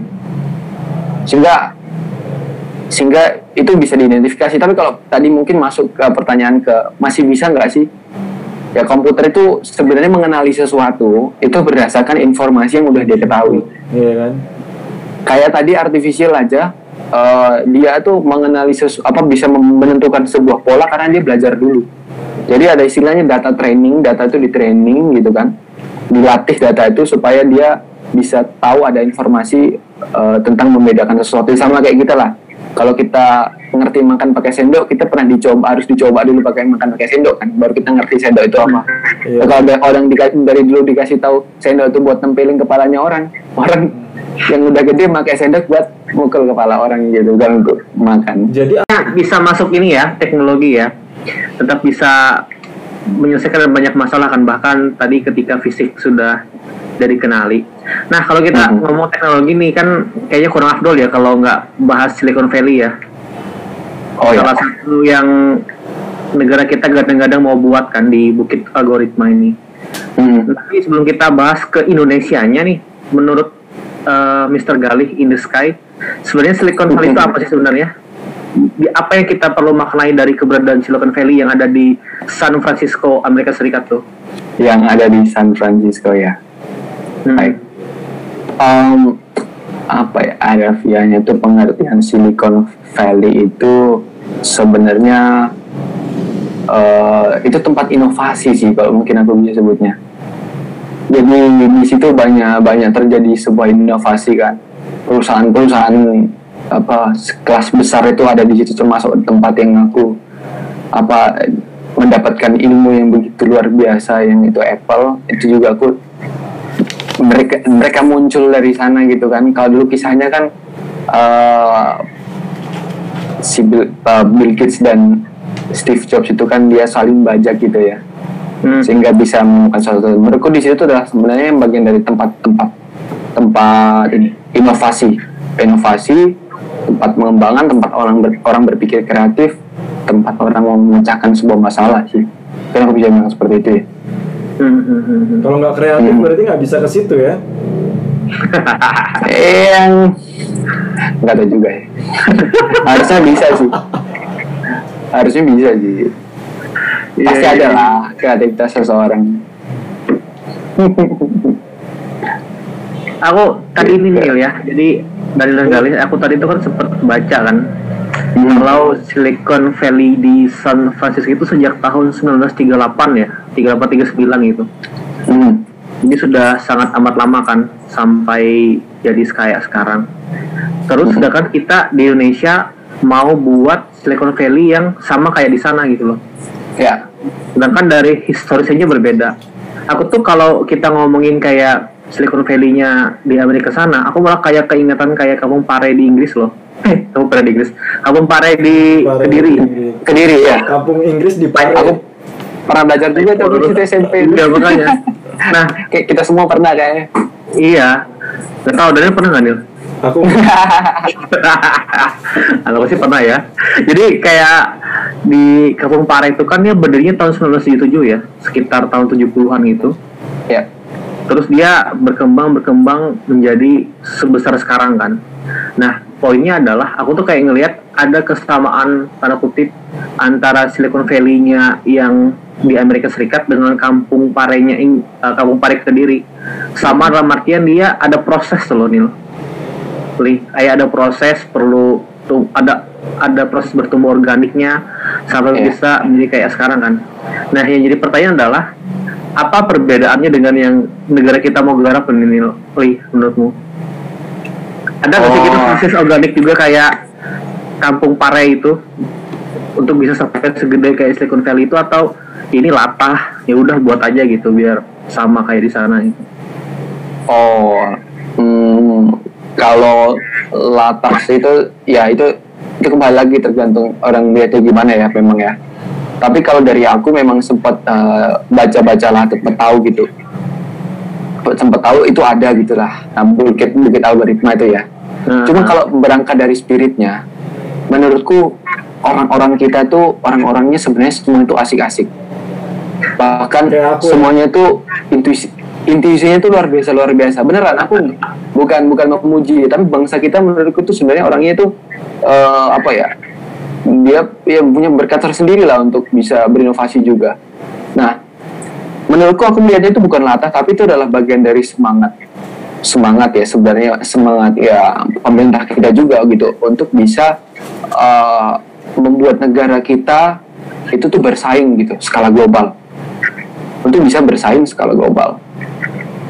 sehingga sehingga itu bisa diidentifikasi. Tapi kalau tadi mungkin masuk ke pertanyaan ke masih bisa nggak sih? Ya komputer itu sebenarnya mengenali sesuatu itu berdasarkan informasi yang udah dia ketahui. Iya kan? kayak tadi artificial aja eh, dia tuh mengenali sesu, apa bisa menentukan sebuah pola karena dia belajar dulu. Jadi ada istilahnya data training data itu di training gitu kan. Dilatih data itu supaya dia bisa tahu ada informasi eh, tentang membedakan sesuatu. Sama kayak kita lah kalau kita ngerti makan pakai sendok kita pernah dicoba harus dicoba dulu pakai makan pakai sendok kan baru kita ngerti sendok itu apa Iya. kalau ada orang dika- dari dulu dikasih tahu sendok itu buat nempelin kepalanya orang orang yang udah gede pakai sendok buat mukul kepala orang gitu kan untuk makan Jadi bisa masuk ini ya teknologi ya tetap bisa menyelesaikan banyak masalah kan bahkan tadi ketika fisik sudah dari kenali. Nah kalau kita Mhm. ngomong teknologi nih kan kayaknya kurang afdol ya kalau nggak bahas Silicon Valley ya. oh ya Salah satu yang negara kita kadang-kadang mau buat kan di bukit algoritma ini. Hmm. Tapi sebelum kita bahas ke Indonesianya nih, menurut eh, Mr. Galih in the Sky, sebenarnya Silicon Valley itu apa sih sebenarnya? Di- Apa yang kita perlu maknai dari keberadaan Silicon Valley yang ada di San Francisco, Amerika Serikat tuh? yang ada di San Francisco ya Hmm. baik Em, apa ya harafiahnya itu pengertian Silicon Valley itu sebenarnya eh, itu tempat inovasi sih kalau mungkin aku bisa sebutnya. Jadi di situ banyak banyak terjadi sebuah inovasi kan. Perusahaan-perusahaan apa kelas besar itu ada di situ termasuk tempat yang aku apa mendapatkan ilmu yang begitu luar biasa yang itu Apple. Itu juga aku mereka mereka muncul dari sana gitu kan kalau dulu kisahnya kan eh, si Bill, eh, Bill Gates dan Steve Jobs itu kan dia saling bajak gitu ya Hmm. sehingga bisa menemukan sesuatu. Menurutku di situ adalah sebenarnya bagian dari tempat-tempat tempat inovasi, inovasi, tempat pengembangan, tempat orang ber- orang berpikir kreatif, tempat orang mau memecahkan sebuah masalah sih. Kan aku bisa bilang seperti itu ya. Hmm, hmm, hmm, hmm. kalau nggak kreatif Hmm. berarti nggak bisa ke situ ya? Eh, yang nggak tahu juga ya. Harusnya bisa sih. Harusnya bisa sih. Iya, Pasti iya, ada iya. lah kreativitas seseorang. Aku tadi ini Nil ya, jadi dari Galih, aku tadi itu kan sempat baca kan, Hmm. kalau Silicon Valley di San Francisco itu sejak tahun 1938 ya, 38-39 gitu. Hmm. Ini sudah sangat amat lama kan sampai jadi kayak sekarang. Terus sedangkan kita di Indonesia mau buat Silicon Valley yang sama kayak di sana gitu loh. Ya. Sedangkan dari historisnya berbeda. Aku tuh kalau kita ngomongin kayak Silicon Valley-nya di Amerika sana, aku malah kayak keingetan kayak kampung Pare di Inggris loh. Eh, kampung Pare di Inggris. Kampung Pare di Pare Kediri. Kediri. Kediri ya. Kampung Inggris di Pare. Aku pernah belajar juga tuh di SMP. Iya, makanya. Nah, Kayak kita semua pernah kayaknya. iya. Gak tau, Daniel pernah nggak, Nil? Aku Aku sih pernah ya. Jadi kayak di Kampung Pare itu kan dia berdirinya tahun 1977 ya, sekitar tahun 70-an gitu. ya. Terus dia berkembang berkembang menjadi sebesar sekarang kan. Nah, poinnya adalah aku tuh kayak ngelihat ada kesamaan tanda kutip antara Silicon Valley-nya yang di Amerika Serikat dengan kampung parenya Ing- eh, kampung pare Kediri. Sama dalam artian dia ada proses loh Nil. Kayak ada proses perlu tuh ada ada proses bertumbuh organiknya sampai Iya. bisa menjadi kayak sekarang kan. Nah, yang jadi pertanyaan adalah apa perbedaannya dengan yang negara kita mau garap ini? Li, menurutmu? Ada nggak sih Oh. gitu proses organik juga kayak kampung pare itu untuk bisa sampai segede kayak Silicon Valley itu atau ini latah ya udah buat aja gitu biar sama kayak di sana gitu. Oh, hmm, kalau latas itu ya itu itu kembali lagi tergantung orang lihatnya gimana ya memang ya tapi kalau dari aku memang sempat uh, baca-baca lah sempat tahu gitu. Sempat tahu itu ada gitulah nah, bukit bukit algoritma itu ya. Uh-huh. cuma kalau berangkat dari spiritnya menurutku orang-orang kita tuh orang-orangnya sebenarnya semua itu asik-asik. Bahkan ya, aku, semuanya itu intuisi intuisinya itu luar biasa luar biasa. Beneran aku bukan bukan memuji tapi bangsa kita menurutku tuh sebenarnya orangnya itu uh, apa ya dia ya punya berkat tersendiri lah untuk bisa berinovasi juga. Nah menurutku aku melihatnya itu bukan latah tapi itu adalah bagian dari semangat. Semangat ya sebenarnya semangat ya pemerintah kita juga gitu untuk bisa uh, membuat negara kita itu tuh bersaing gitu skala global. Untuk bisa bersaing skala global.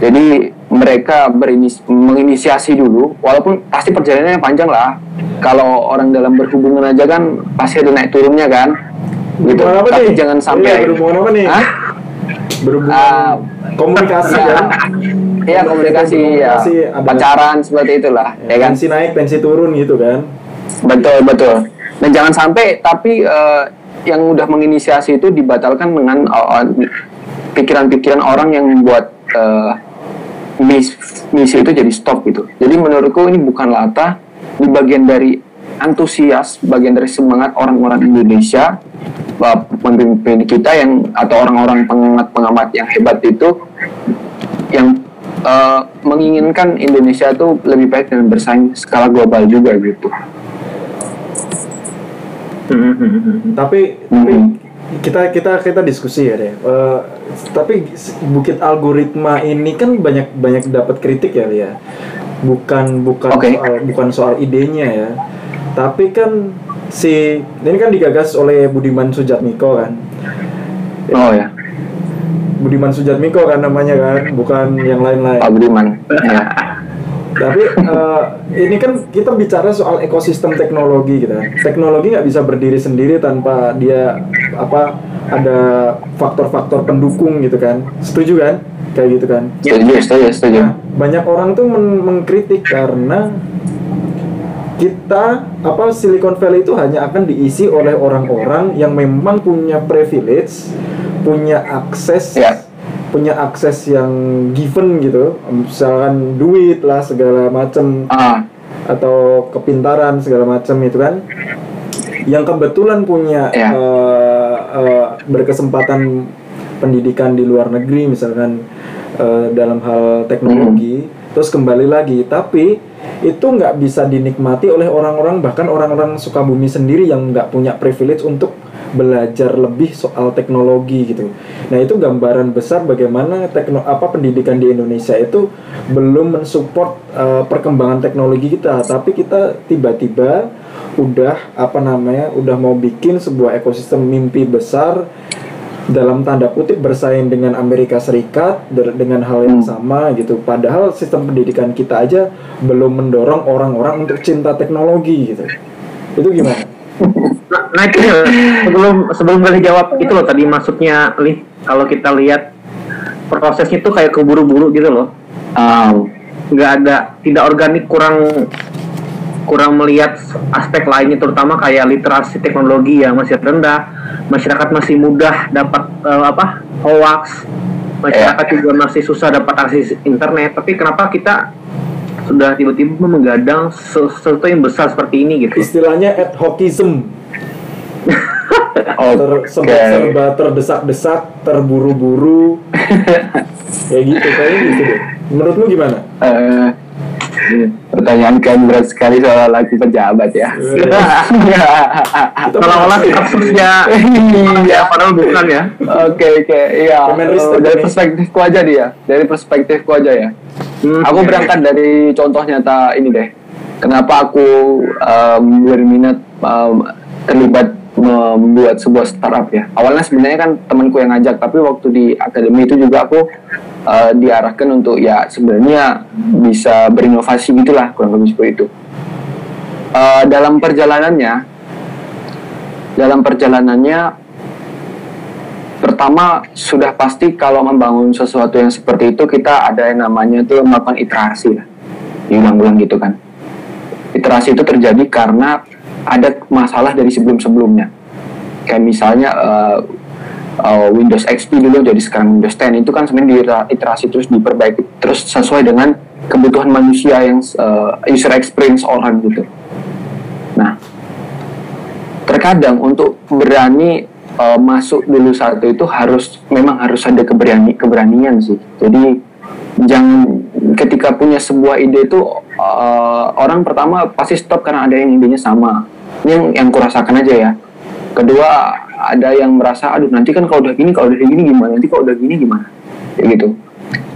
Jadi mereka berinis menginisiasi dulu walaupun pasti perjalanannya panjang lah. Kalau orang dalam berhubungan aja kan pasti ada naik turunnya kan. Gitu. Tapi nih? jangan sampai iya, berhubungan apa nih? Hah? berhubungan uh, komunikasi ya, kan? Iya komunikasi, komunikasi ya pacaran seperti itulah ya, ya kan? pensi naik pensi turun gitu kan? Betul betul. Dan jangan sampai tapi uh, yang udah menginisiasi itu dibatalkan dengan pikiran eh, pikiran-pikiran orang yang membuat uh, misi, misi itu jadi stop gitu jadi menurutku ini bukan latah di bagian dari antusias bagian dari semangat orang-orang Indonesia pemimpin kita yang atau orang-orang pengamat-pengamat yang hebat itu yang uh, menginginkan Indonesia itu lebih baik dan bersaing skala global juga gitu. Hmm, hmm, hmm, tapi tapi kita kita kita diskusi ya deh. Uh, tapi bukit algoritma ini kan banyak banyak dapat kritik ya Lia. Bukan bukan okay. soal bukan soal idenya ya. Tapi kan si ini kan digagas oleh Budiman Sujatmiko kan. Oh ya. Budiman Sujatmiko kan namanya kan, bukan yang lain-lain. Pak Budiman. ya. Tapi uh, ini kan kita bicara soal ekosistem teknologi gitu kan. Teknologi nggak bisa berdiri sendiri tanpa dia apa ada faktor-faktor pendukung gitu kan. Setuju kan? Kayak gitu kan? Setuju, setuju, setuju. Nah, banyak orang tuh men mengkritik karena kita apa Silicon Valley itu hanya akan diisi oleh orang-orang yang memang punya privilege, punya akses, yeah. Punya akses yang given gitu, misalkan duit lah segala macam uh. atau kepintaran segala macam itu kan, yang kebetulan punya yeah. Ya. uh, uh, berkesempatan pendidikan di luar negeri misalkan uh, dalam hal teknologi, mm. terus kembali lagi, tapi itu nggak bisa dinikmati oleh orang-orang bahkan orang-orang suka bumi sendiri yang nggak punya privilege untuk belajar lebih soal teknologi gitu. Nah itu gambaran besar bagaimana tekno apa pendidikan di Indonesia itu belum mensupport uh, perkembangan teknologi kita, tapi kita tiba-tiba udah apa namanya udah mau bikin sebuah ekosistem mimpi besar dalam tanda kutip bersaing dengan Amerika Serikat dengan hal yang hmm. sama gitu. Padahal sistem pendidikan kita aja belum mendorong orang-orang untuk cinta teknologi gitu. Itu gimana? Nah, itu sebelum sebelum kalian jawab itu loh tadi maksudnya li kalau kita lihat prosesnya tuh kayak keburu-buru gitu loh. nggak um, ada tidak organik kurang kurang melihat aspek lainnya terutama kayak literasi teknologi yang masih rendah masyarakat masih mudah dapat uh, apa hoax masyarakat yeah. juga masih susah dapat akses internet. Tapi kenapa kita sudah tiba-tiba menggadang sesuatu yang besar seperti ini gitu? Istilahnya ad hocism ter okay. serba terdesak-desak terburu-buru kayak gitu kayak gitu deh menurutmu gimana uh, Pertanyaan kan berat sekali soal lagi pejabat ya. Kalau olah kasusnya iya padahal bukan ya. Oke oke iya. Dari perspektifku aja dia. Dari perspektifku aja ya. Hmm, aku berangkat dari contoh nyata ini deh. Kenapa aku um, berminat um, terlibat membuat sebuah startup ya. Awalnya sebenarnya kan temanku yang ngajak, tapi waktu di akademi itu juga aku uh, diarahkan untuk ya sebenarnya bisa berinovasi gitulah kurang lebih seperti itu. Uh, dalam perjalanannya, dalam perjalanannya pertama sudah pasti kalau membangun sesuatu yang seperti itu kita ada yang namanya itu melakukan iterasi lah. diulang-ulang gitu kan iterasi itu terjadi karena ada masalah dari sebelum-sebelumnya. Kayak misalnya uh, uh, Windows XP dulu jadi sekarang Windows 10 itu kan sebenarnya iterasi terus diperbaiki terus sesuai dengan kebutuhan manusia yang uh, user experience orang gitu. Nah terkadang untuk berani uh, masuk dulu satu itu harus memang harus ada keberani keberanian sih. Jadi jangan ketika punya sebuah ide itu uh, orang pertama pasti stop karena ada yang idenya sama ini yang yang kurasakan aja ya. Kedua ada yang merasa aduh nanti kan kalau udah gini kalau udah gini gimana? Nanti kalau udah gini gimana? Kayak gitu.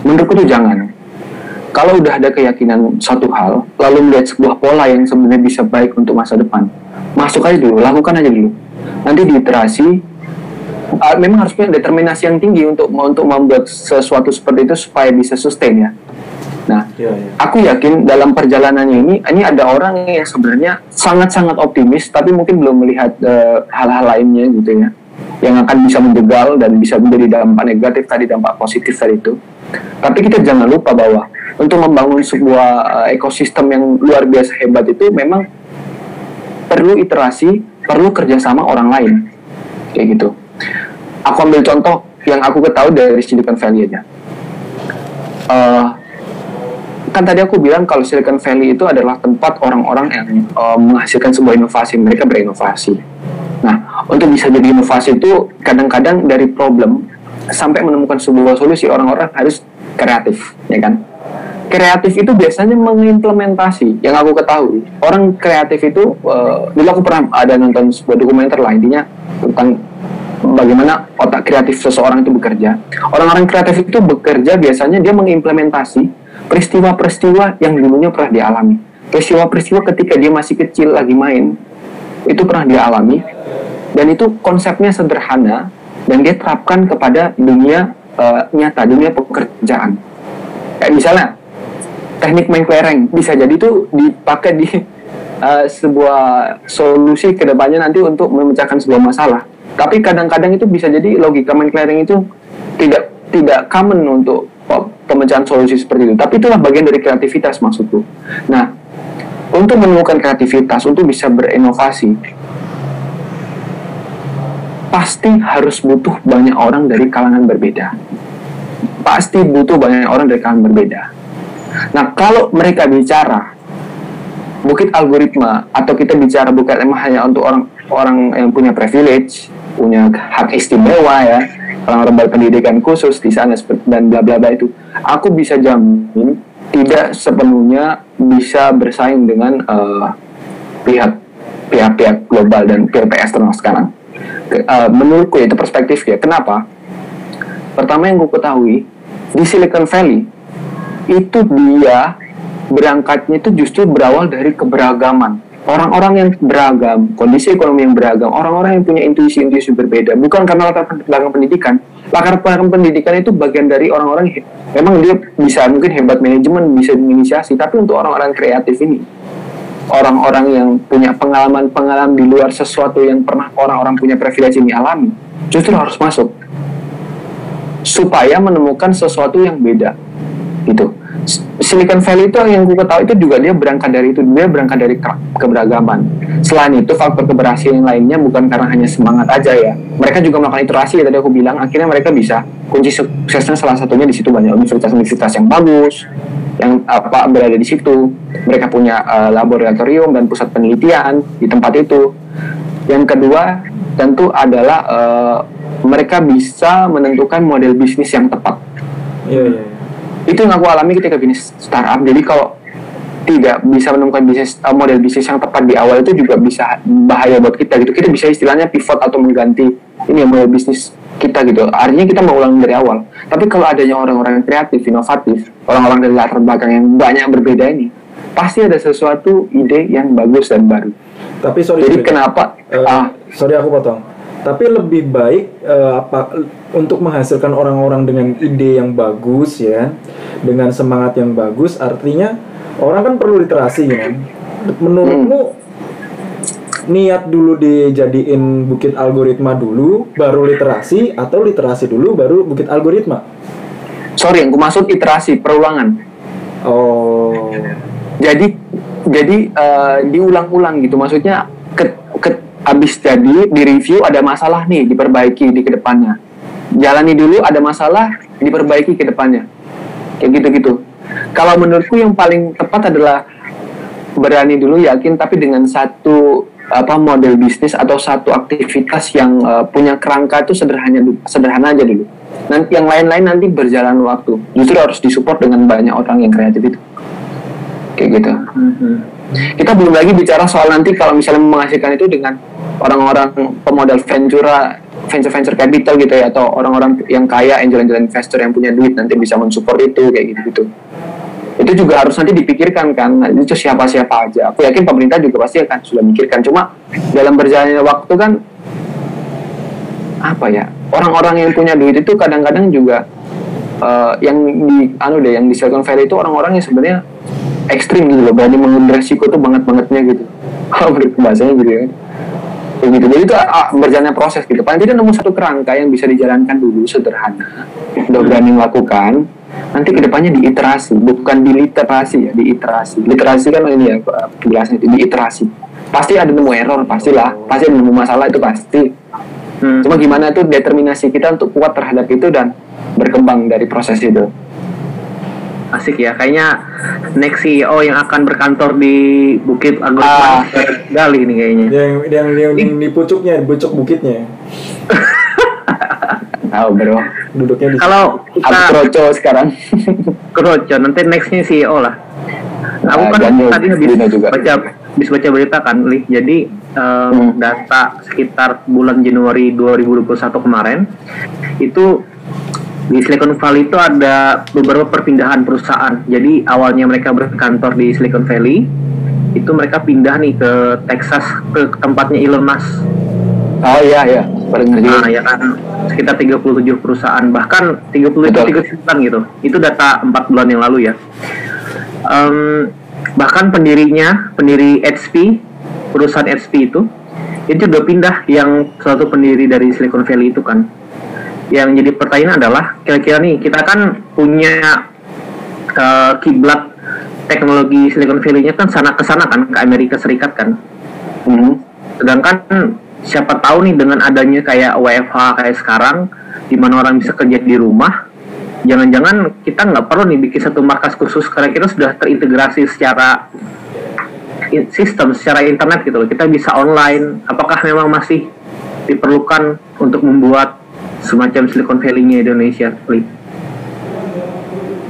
Menurutku tuh jangan. Kalau udah ada keyakinan satu hal lalu melihat sebuah pola yang sebenarnya bisa baik untuk masa depan masuk aja dulu lakukan aja dulu. Nanti diiterasi uh, memang harus punya determinasi yang tinggi untuk untuk membuat sesuatu seperti itu supaya bisa sustain ya Nah, ya, ya. aku yakin dalam perjalanannya ini, ini ada orang yang sebenarnya sangat-sangat optimis, tapi mungkin belum melihat uh, hal-hal lainnya gitu ya, yang akan bisa menjegal dan bisa menjadi dampak negatif tadi, dampak positif tadi itu. Tapi kita jangan lupa bahwa untuk membangun sebuah uh, ekosistem yang luar biasa hebat itu memang perlu iterasi, perlu kerjasama orang lain, kayak gitu. Aku ambil contoh yang aku ketahui dari Silicon Valley aja. Uh, kan tadi aku bilang kalau Silicon Valley itu adalah tempat orang-orang yang uh, menghasilkan sebuah inovasi, mereka berinovasi. Nah, untuk bisa jadi inovasi itu kadang-kadang dari problem sampai menemukan sebuah solusi orang-orang harus kreatif, ya kan? Kreatif itu biasanya mengimplementasi. Yang aku ketahui, orang kreatif itu uh, dulu aku pernah ada nonton sebuah dokumenter lah intinya tentang bagaimana otak kreatif seseorang itu bekerja. Orang-orang kreatif itu bekerja biasanya dia mengimplementasi peristiwa-peristiwa yang dulunya pernah dialami. Peristiwa-peristiwa ketika dia masih kecil lagi main, itu pernah dialami, dan itu konsepnya sederhana, dan dia terapkan kepada dunia uh, nyata, dunia pekerjaan. Kayak misalnya, teknik main kelereng, bisa jadi itu dipakai di uh, sebuah solusi ke depannya nanti untuk memecahkan sebuah masalah. Tapi kadang-kadang itu bisa jadi logika main kelereng itu tidak tidak common untuk pemecahan solusi seperti itu. Tapi itulah bagian dari kreativitas maksudku. Nah, untuk menemukan kreativitas, untuk bisa berinovasi, pasti harus butuh banyak orang dari kalangan berbeda. Pasti butuh banyak orang dari kalangan berbeda. Nah, kalau mereka bicara bukit algoritma atau kita bicara bukan emang hanya untuk orang orang yang punya privilege, punya hak istimewa ya, orang-orang berpendidikan khusus di sana dan bla bla bla itu aku bisa jamin tidak sepenuhnya bisa bersaing dengan uh, pihak pihak-pihak global dan pihak eksternal sekarang. Uh, menurutku itu perspektif ya. Kenapa? Pertama yang gue ketahui di Silicon Valley itu dia berangkatnya itu justru berawal dari keberagaman orang-orang yang beragam, kondisi ekonomi yang beragam, orang-orang yang punya intuisi-intuisi berbeda, bukan karena latar belakang pendidikan. Latar belakang pendidikan itu bagian dari orang-orang memang dia bisa mungkin hebat manajemen, bisa menginisiasi, tapi untuk orang-orang kreatif ini, orang-orang yang punya pengalaman-pengalaman di luar sesuatu yang pernah orang-orang punya privilege ini alami, justru harus masuk supaya menemukan sesuatu yang beda, gitu Silicon Valley itu yang gue tahu itu juga dia berangkat dari itu dia berangkat dari keberagaman. Selain itu faktor keberhasilan lainnya bukan karena hanya semangat aja ya. Mereka juga melakukan iterasi ya tadi aku bilang akhirnya mereka bisa kunci suksesnya salah satunya di situ banyak universitas-universitas yang bagus yang apa berada di situ. Mereka punya uh, laboratorium dan pusat penelitian di tempat itu. Yang kedua tentu adalah uh, mereka bisa menentukan model bisnis yang tepat. Yeah, yeah itu yang aku alami ketika bisnis startup. Jadi kalau tidak bisa menemukan bisnis uh, model bisnis yang tepat di awal itu juga bisa bahaya buat kita gitu. Kita bisa istilahnya pivot atau mengganti ini ya model bisnis kita gitu. Artinya kita mau ulang dari awal. Tapi kalau adanya orang-orang kreatif inovatif orang-orang dari latar belakang yang banyak berbeda ini pasti ada sesuatu ide yang bagus dan baru. Tapi sorry jadi sorry. kenapa? Uh, ah. sorry aku potong tapi lebih baik uh, apa untuk menghasilkan orang-orang dengan ide yang bagus ya dengan semangat yang bagus artinya orang kan perlu literasi ya. Menurutmu hmm. niat dulu dijadiin bukit algoritma dulu baru literasi atau literasi dulu baru bukit algoritma? Sorry yang maksud iterasi perulangan. Oh. Jadi jadi uh, diulang-ulang gitu. Maksudnya ke, ke abis jadi di review ada masalah nih diperbaiki di ke depannya jalani dulu ada masalah diperbaiki ke depannya kayak gitu-gitu kalau menurutku yang paling tepat adalah berani dulu yakin tapi dengan satu apa model bisnis atau satu aktivitas yang uh, punya kerangka itu sederhana sederhana aja dulu. Nanti yang lain-lain nanti berjalan waktu. Justru harus disupport dengan banyak orang yang kreatif itu. Kayak gitu. Mm-hmm. Kita belum lagi bicara soal nanti kalau misalnya menghasilkan itu dengan orang-orang pemodal ventura venture venture capital gitu ya atau orang-orang yang kaya angel angel investor yang punya duit nanti bisa mensupport itu kayak gitu gitu itu juga harus nanti dipikirkan kan nah, itu siapa siapa aja. Aku yakin pemerintah juga pasti akan sudah mikirkan. Cuma dalam berjalannya waktu kan apa ya orang-orang yang punya duit itu kadang-kadang juga uh, yang di anu deh yang di Silicon Valley itu orang-orang yang sebenarnya ekstrim gitu loh. Berani mengambil resiko tuh banget bangetnya gitu. Kalau bahasanya gitu ya gitu jadi itu uh, berjalannya proses gitu. Paling tidak nemu satu kerangka yang bisa dijalankan dulu sederhana. Udah berani melakukan nanti ke depannya diiterasi. Bukan diliterasi ya diiterasi. Literasi kan ini ya penjelasan itu diiterasi. Pasti ada nemu error pastilah. Pasti ada nemu masalah itu pasti. Hmm. cuma gimana tuh determinasi kita untuk kuat terhadap itu dan berkembang dari proses itu asik ya kayaknya next CEO yang akan berkantor di Bukit Agus ah. Gali nih kayaknya. Yang yang, yang, yang di pucuknya di pucuk bukitnya. Tahu bro. Duduknya di kalau kita kroco sekarang. Kroco nanti nextnya CEO lah. Aku kan Daniel, tadi habis juga. baca habis baca berita kan li. Jadi um, hmm. data sekitar bulan Januari 2021 kemarin itu di Silicon Valley itu ada beberapa perpindahan perusahaan. Jadi awalnya mereka berkantor di Silicon Valley, itu mereka pindah nih ke Texas ke tempatnya Elon Musk. Oh iya iya, paling ngerti. Nah, ya kan sekitar 37 perusahaan bahkan 30 itu 39 gitu. Itu data 4 bulan yang lalu ya. Um, bahkan pendirinya, pendiri HP, perusahaan HP itu itu juga pindah yang satu pendiri dari Silicon Valley itu kan. Yang jadi pertanyaan adalah kira-kira nih kita kan punya uh, kiblat teknologi Silicon Valley-nya kan sana ke sana kan ke Amerika Serikat kan. Hmm. Sedangkan siapa tahu nih dengan adanya kayak WFH kayak sekarang di mana orang bisa kerja di rumah jangan-jangan kita nggak perlu nih bikin satu markas khusus karena kita sudah terintegrasi secara sistem secara internet gitu loh kita bisa online apakah memang masih diperlukan untuk membuat semacam Silicon Valley-nya Indonesia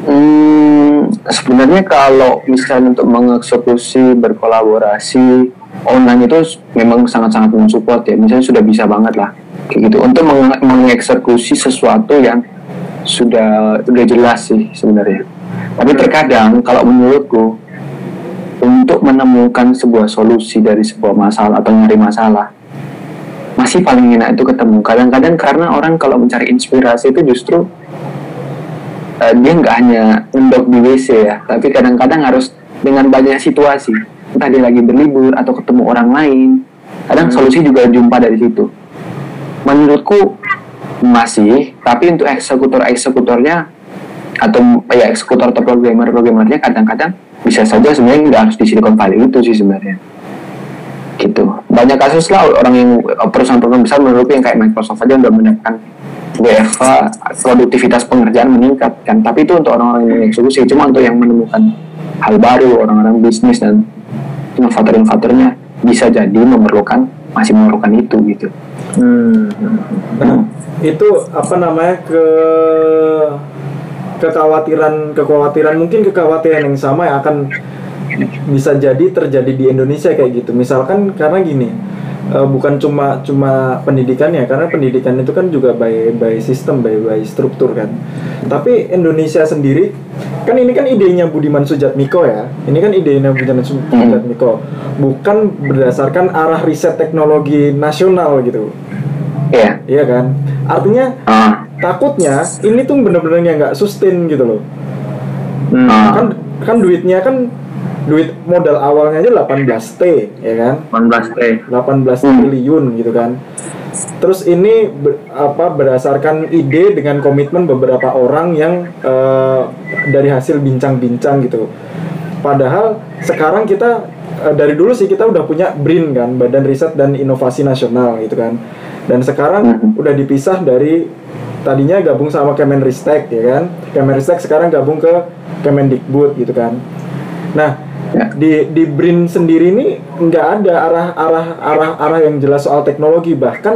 Hmm, sebenarnya kalau misalnya untuk mengeksekusi berkolaborasi online itu memang sangat-sangat mensupport ya. Misalnya sudah bisa banget lah kayak gitu. Untuk meng mengeksekusi sesuatu yang sudah sudah jelas sih sebenarnya. Tapi terkadang kalau menurutku untuk menemukan sebuah solusi dari sebuah masalah atau nyari masalah masih paling enak itu ketemu. Kadang-kadang karena orang kalau mencari inspirasi itu justru uh, dia nggak hanya ngendok di WC ya tapi kadang-kadang harus dengan banyak situasi. Entah dia lagi berlibur atau ketemu orang lain. Kadang hmm. solusi juga jumpa dari situ. Menurutku masih tapi untuk eksekutor eksekutornya atau ya eksekutor atau programmer programmernya kadang-kadang bisa saja sebenarnya nggak harus di Silicon Valley itu sih sebenarnya gitu banyak kasus lah orang yang perusahaan-perusahaan besar menurut yang kayak Microsoft aja udah mendapatkan WFA produktivitas pengerjaan meningkat kan tapi itu untuk orang-orang yang eksekusi cuma untuk yang menemukan hal baru orang-orang bisnis dan inovator-inovatornya bisa jadi memerlukan masih memerlukan itu gitu. Hmm. Nah, itu apa namanya ke kekhawatiran kekhawatiran mungkin kekhawatiran yang sama yang akan bisa jadi terjadi di Indonesia kayak gitu. Misalkan karena gini, uh, bukan cuma cuma pendidikannya karena pendidikan itu kan juga by by sistem by by struktur kan tapi Indonesia sendiri kan ini kan idenya Budiman Sujatmiko ya ini kan idenya Budiman Sujatmiko bukan berdasarkan arah riset teknologi nasional gitu Iya. Yeah. Iya kan? Artinya uh. takutnya ini tuh bener-bener nggak sustain gitu loh. Uh. Kan kan duitnya kan duit modal awalnya aja 18 T ya kan? 18 T. 18 hmm. triliun gitu kan. Terus ini ber, apa berdasarkan ide dengan komitmen beberapa orang yang uh, dari hasil bincang-bincang gitu. Padahal sekarang kita eh, dari dulu sih kita udah punya BRIN kan Badan Riset dan Inovasi Nasional gitu kan. Dan sekarang Mhm. udah dipisah dari tadinya gabung sama Kemenristek ya kan. Kemenristek sekarang gabung ke Kemendikbud gitu kan. Nah Ya. di di BRIN sendiri ini nggak ada arah arah arah arah yang jelas soal teknologi. Bahkan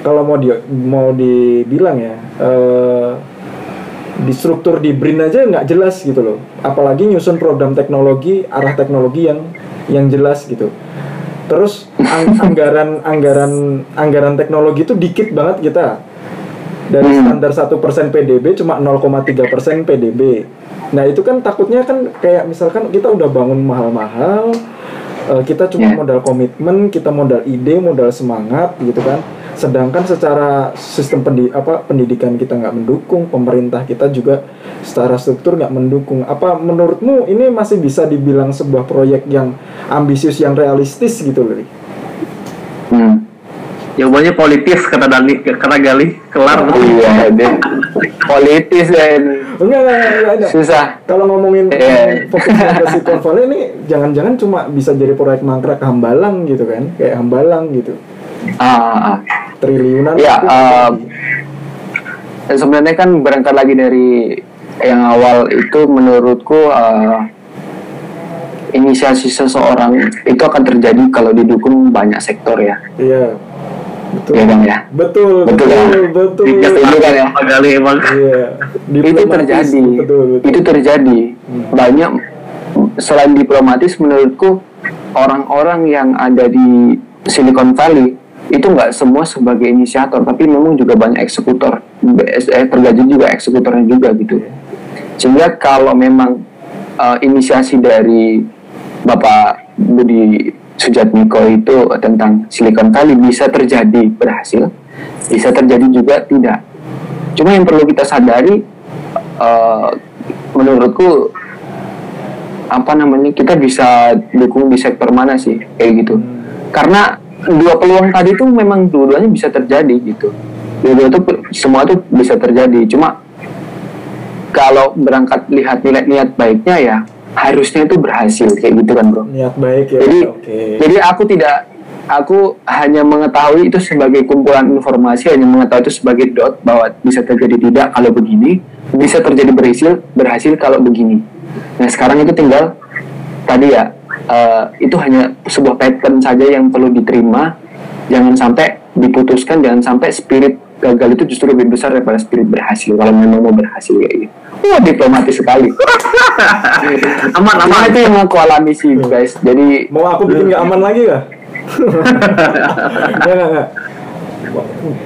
kalau mau di mau dibilang ya eh, di struktur di BRIN aja nggak jelas gitu loh. Apalagi nyusun program teknologi arah teknologi yang yang jelas gitu. Terus ang- anggaran anggaran anggaran teknologi itu dikit banget kita. Dari Hmm. standar satu persen PDB cuma 0,3 persen PDB nah itu kan takutnya kan kayak misalkan kita udah bangun mahal-mahal eh, kita cuma Ya. modal komitmen kita modal ide modal semangat gitu kan sedangkan secara sistem pendi apa pendidikan kita nggak mendukung pemerintah kita juga secara struktur nggak mendukung apa menurutmu ini masih bisa dibilang sebuah proyek yang ambisius yang realistis gitu loh? Hmm. Jawabannya politis kata Dani, kata Gali, kelar. Iya, deh. Politis dan enggak enggak, enggak, enggak ada susah. kalau ngomongin Iya. fokus Valley ini jangan-jangan cuma bisa jadi proyek mangkrak Hambalang gitu kan kayak Hambalang gitu Ah, ah, ah. triliunan Ya, um, dan sebenarnya kan berangkat lagi dari yang awal itu menurutku uh, inisiasi seseorang itu akan terjadi kalau didukung banyak sektor ya, iya betul ya bang ya. betul Betul, betul ya? betul, Iya, setuju kan ya? Emang. Iya. itu terjadi, betul betul itu terjadi banyak selain diplomatis menurutku orang-orang yang ada di Silicon Valley itu nggak semua sebagai inisiator tapi memang juga banyak eksekutor eh, tergaji juga eksekutornya juga gitu sehingga kalau memang eh, inisiasi dari Bapak Budi Sujatmiko itu tentang Silicon Valley. Bisa terjadi berhasil bisa terjadi juga tidak. Cuma yang perlu kita sadari eh, menurutku apa namanya kita bisa dukung di sektor mana sih kayak gitu. Karena dua peluang tadi tuh memang dua-duanya bisa terjadi gitu. Dua-dua tuh semua tuh bisa terjadi. Cuma kalau berangkat lihat niat-niat baiknya ya harusnya itu berhasil kayak gitu kan bro. Niat baik ya jadi oke. jadi aku tidak aku hanya mengetahui itu sebagai kumpulan informasi hanya mengetahui itu sebagai dot bahwa bisa terjadi tidak kalau begini bisa terjadi berhasil berhasil kalau begini. Nah sekarang itu tinggal tadi ya eh, itu hanya sebuah pattern saja yang perlu diterima. Jangan sampai diputuskan jangan sampai spirit gagal itu justru lebih besar daripada spirit berhasil kalau memang mau berhasil kayak gitu wah diplomatis sekali Aman, aman. itu yang aku alami sih guys jadi mau aku bikin nggak aman lagi kah Nggak, nggak, nggak.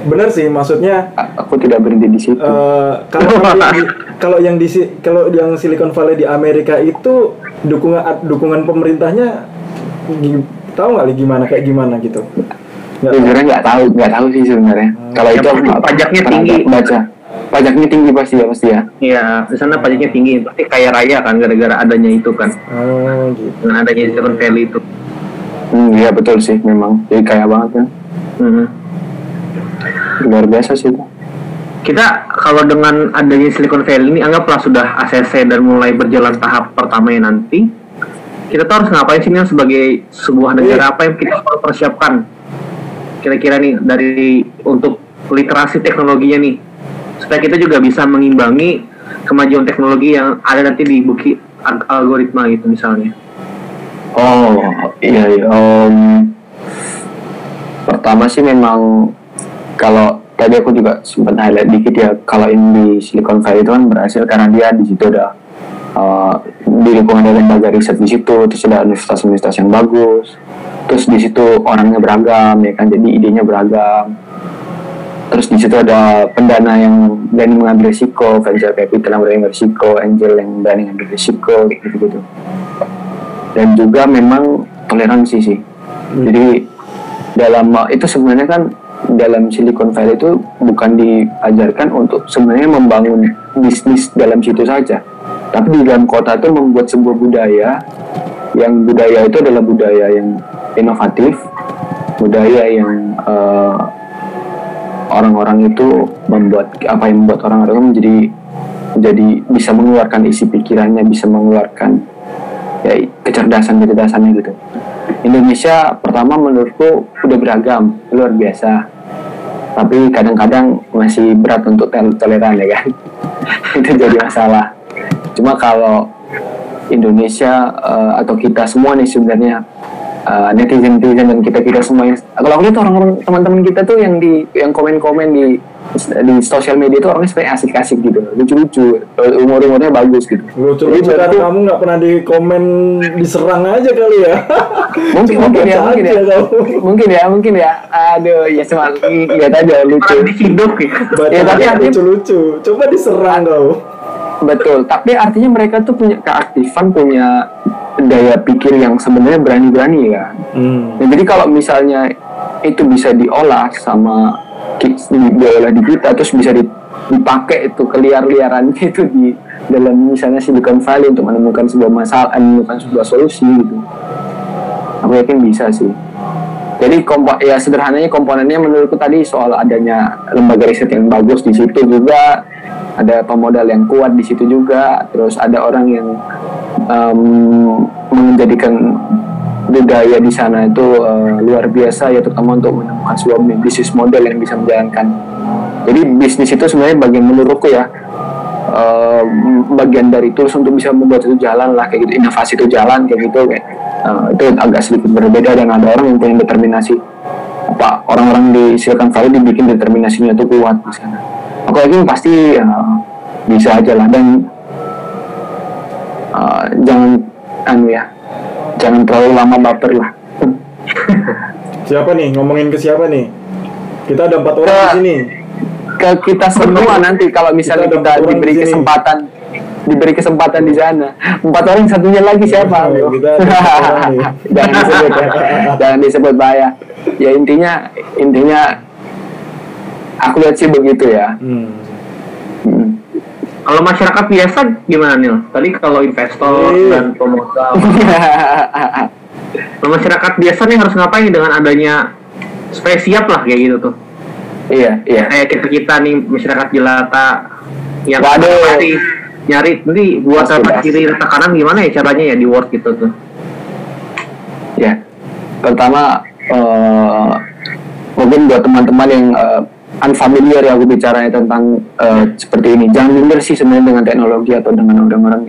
bener sih maksudnya aku tidak berhenti di situ Eh, kalau kalau yang di, kalau yang di si- kalau yang Silicon Valley di Amerika itu dukungan dukungan pemerintahnya tahu nggak gimana kayak gimana gitu. Jujurnya nggak tahu, nggak tahu sih sebenarnya. Kalau Yang itu pasti aku pajaknya tinggi. Baca. Pajaknya tinggi pasti ya pasti ya. Iya, di sana pajaknya tinggi, pasti kaya raya kan gara-gara adanya itu kan, oh gitu dengan adanya Silicon Valley itu. Hmm, iya betul sih memang. Jadi kaya banget kan. Mhm. Luar biasa sih itu. Kita kalau dengan adanya Silicon Valley ini anggaplah sudah ACC dan mulai berjalan tahap pertamanya nanti, kita tuh harus ngapain sih Niel, sebagai sebuah negara apa yang kita harus persiapkan? Kira-kira nih dari untuk literasi teknologinya nih, supaya kita juga bisa mengimbangi kemajuan teknologi yang ada nanti di buki al- algoritma gitu misalnya. Oh iya iya. Om, pertama sih memang kalau tadi aku juga sempat highlight dikit ya kalau ini di Silicon Valley itu kan berhasil karena dia di situ ada uh, didukung ada lembaga riset di situ terus ada universitas-universitas yang bagus terus di situ orangnya beragam ya kan? Jadi idenya beragam. Terus di situ ada pendana yang berani mengambil risiko venture capital yang berani mengambil risiko angel yang berani mengambil risiko gitu gitu dan juga memang toleransi sih. Jadi dalam itu sebenarnya kan dalam Silicon Valley itu bukan diajarkan untuk sebenarnya membangun bisnis dalam situ saja. Tapi di dalam kota itu membuat sebuah budaya yang budaya itu adalah budaya yang inovatif budaya yang eh, orang-orang itu membuat apa yang membuat orang-orang menjadi jadi bisa mengeluarkan isi pikirannya bisa mengeluarkan ya kecerdasan kecerdasannya gitu. Indonesia pertama menurutku udah beragam luar biasa. Tapi kadang-kadang masih berat untuk toleran ya kan? Itu jadi masalah. Cuma kalau Indonesia uh, atau kita semua nih sebenarnya uh, netizen netizen dan kita kita semua kalau aku lihat orang-orang teman-teman kita tuh yang di yang komen-komen di di sosial media itu orangnya sebenarnya asik-asik gitu. Lucu-lucu. Umur-umurnya bagus gitu. Lucu-lucu tuh, kamu nggak pernah di komen diserang aja kali ya. Mungkin mungkin ya mungkin ya. mungkin ya mungkin ya. Aduh ya cuma lihat aja lucu. Hidup ya, ya tapi lucu-lucu. Coba diserang kau betul tapi artinya mereka tuh punya keaktifan punya daya pikir yang sebenarnya berani-berani ya. Hmm. nah, jadi kalau misalnya itu bisa diolah sama diolah di kita terus bisa dipakai itu keliar-liaran itu di dalam misalnya Silicon Valley untuk menemukan sebuah masalah menemukan sebuah solusi gitu. Aku yakin bisa sih. Jadi kompo ya sederhananya komponennya menurutku tadi soal adanya lembaga riset yang bagus di situ juga ada pemodal yang kuat di situ juga terus ada orang yang um, menjadikan budaya di sana itu uh, luar biasa ya terutama untuk menemukan sebuah bisnis model yang bisa menjalankan. Jadi bisnis itu sebenarnya bagian menurutku ya uh, bagian dari tools untuk bisa membuat itu jalan lah kayak gitu inovasi itu jalan kayak gitu kayak uh, itu agak sedikit berbeda dan ada orang yang punya determinasi apa orang-orang di Silicon Valley dibikin determinasinya itu kuat di sana. Aku yakin pasti uh, bisa aja lah. Dan uh, jangan anu ya jangan terlalu lama baper lah. Siapa nih? Ngomongin ke siapa nih? Kita ada empat orang ke, di sini. ke kita semua nanti kalau misalnya kita, kita diberi kesempatan diberi kesempatan di sana. Empat orang satunya lagi siapa? Oh, jangan disebut ya. jangan disebut bahaya. Ya intinya intinya aku lihat sih begitu ya hmm. Hmm. Kalau masyarakat biasa gimana nih? Tadi kalau investor iya. dan pemodal. kalau masyarakat biasa nih harus ngapain dengan adanya supaya siap lah kayak gitu tuh. Iya, iya. Kayak kita kita nih masyarakat jelata yang Waduh. nyari nyari nanti buat apa kiri tekanan gimana ya caranya ya di Word gitu tuh. Ya, pertama uh, mungkin buat teman-teman yang uh, unfamiliar ya aku bicaranya tentang uh, seperti ini. Jangan minder sih sebenarnya dengan teknologi atau dengan orang-orang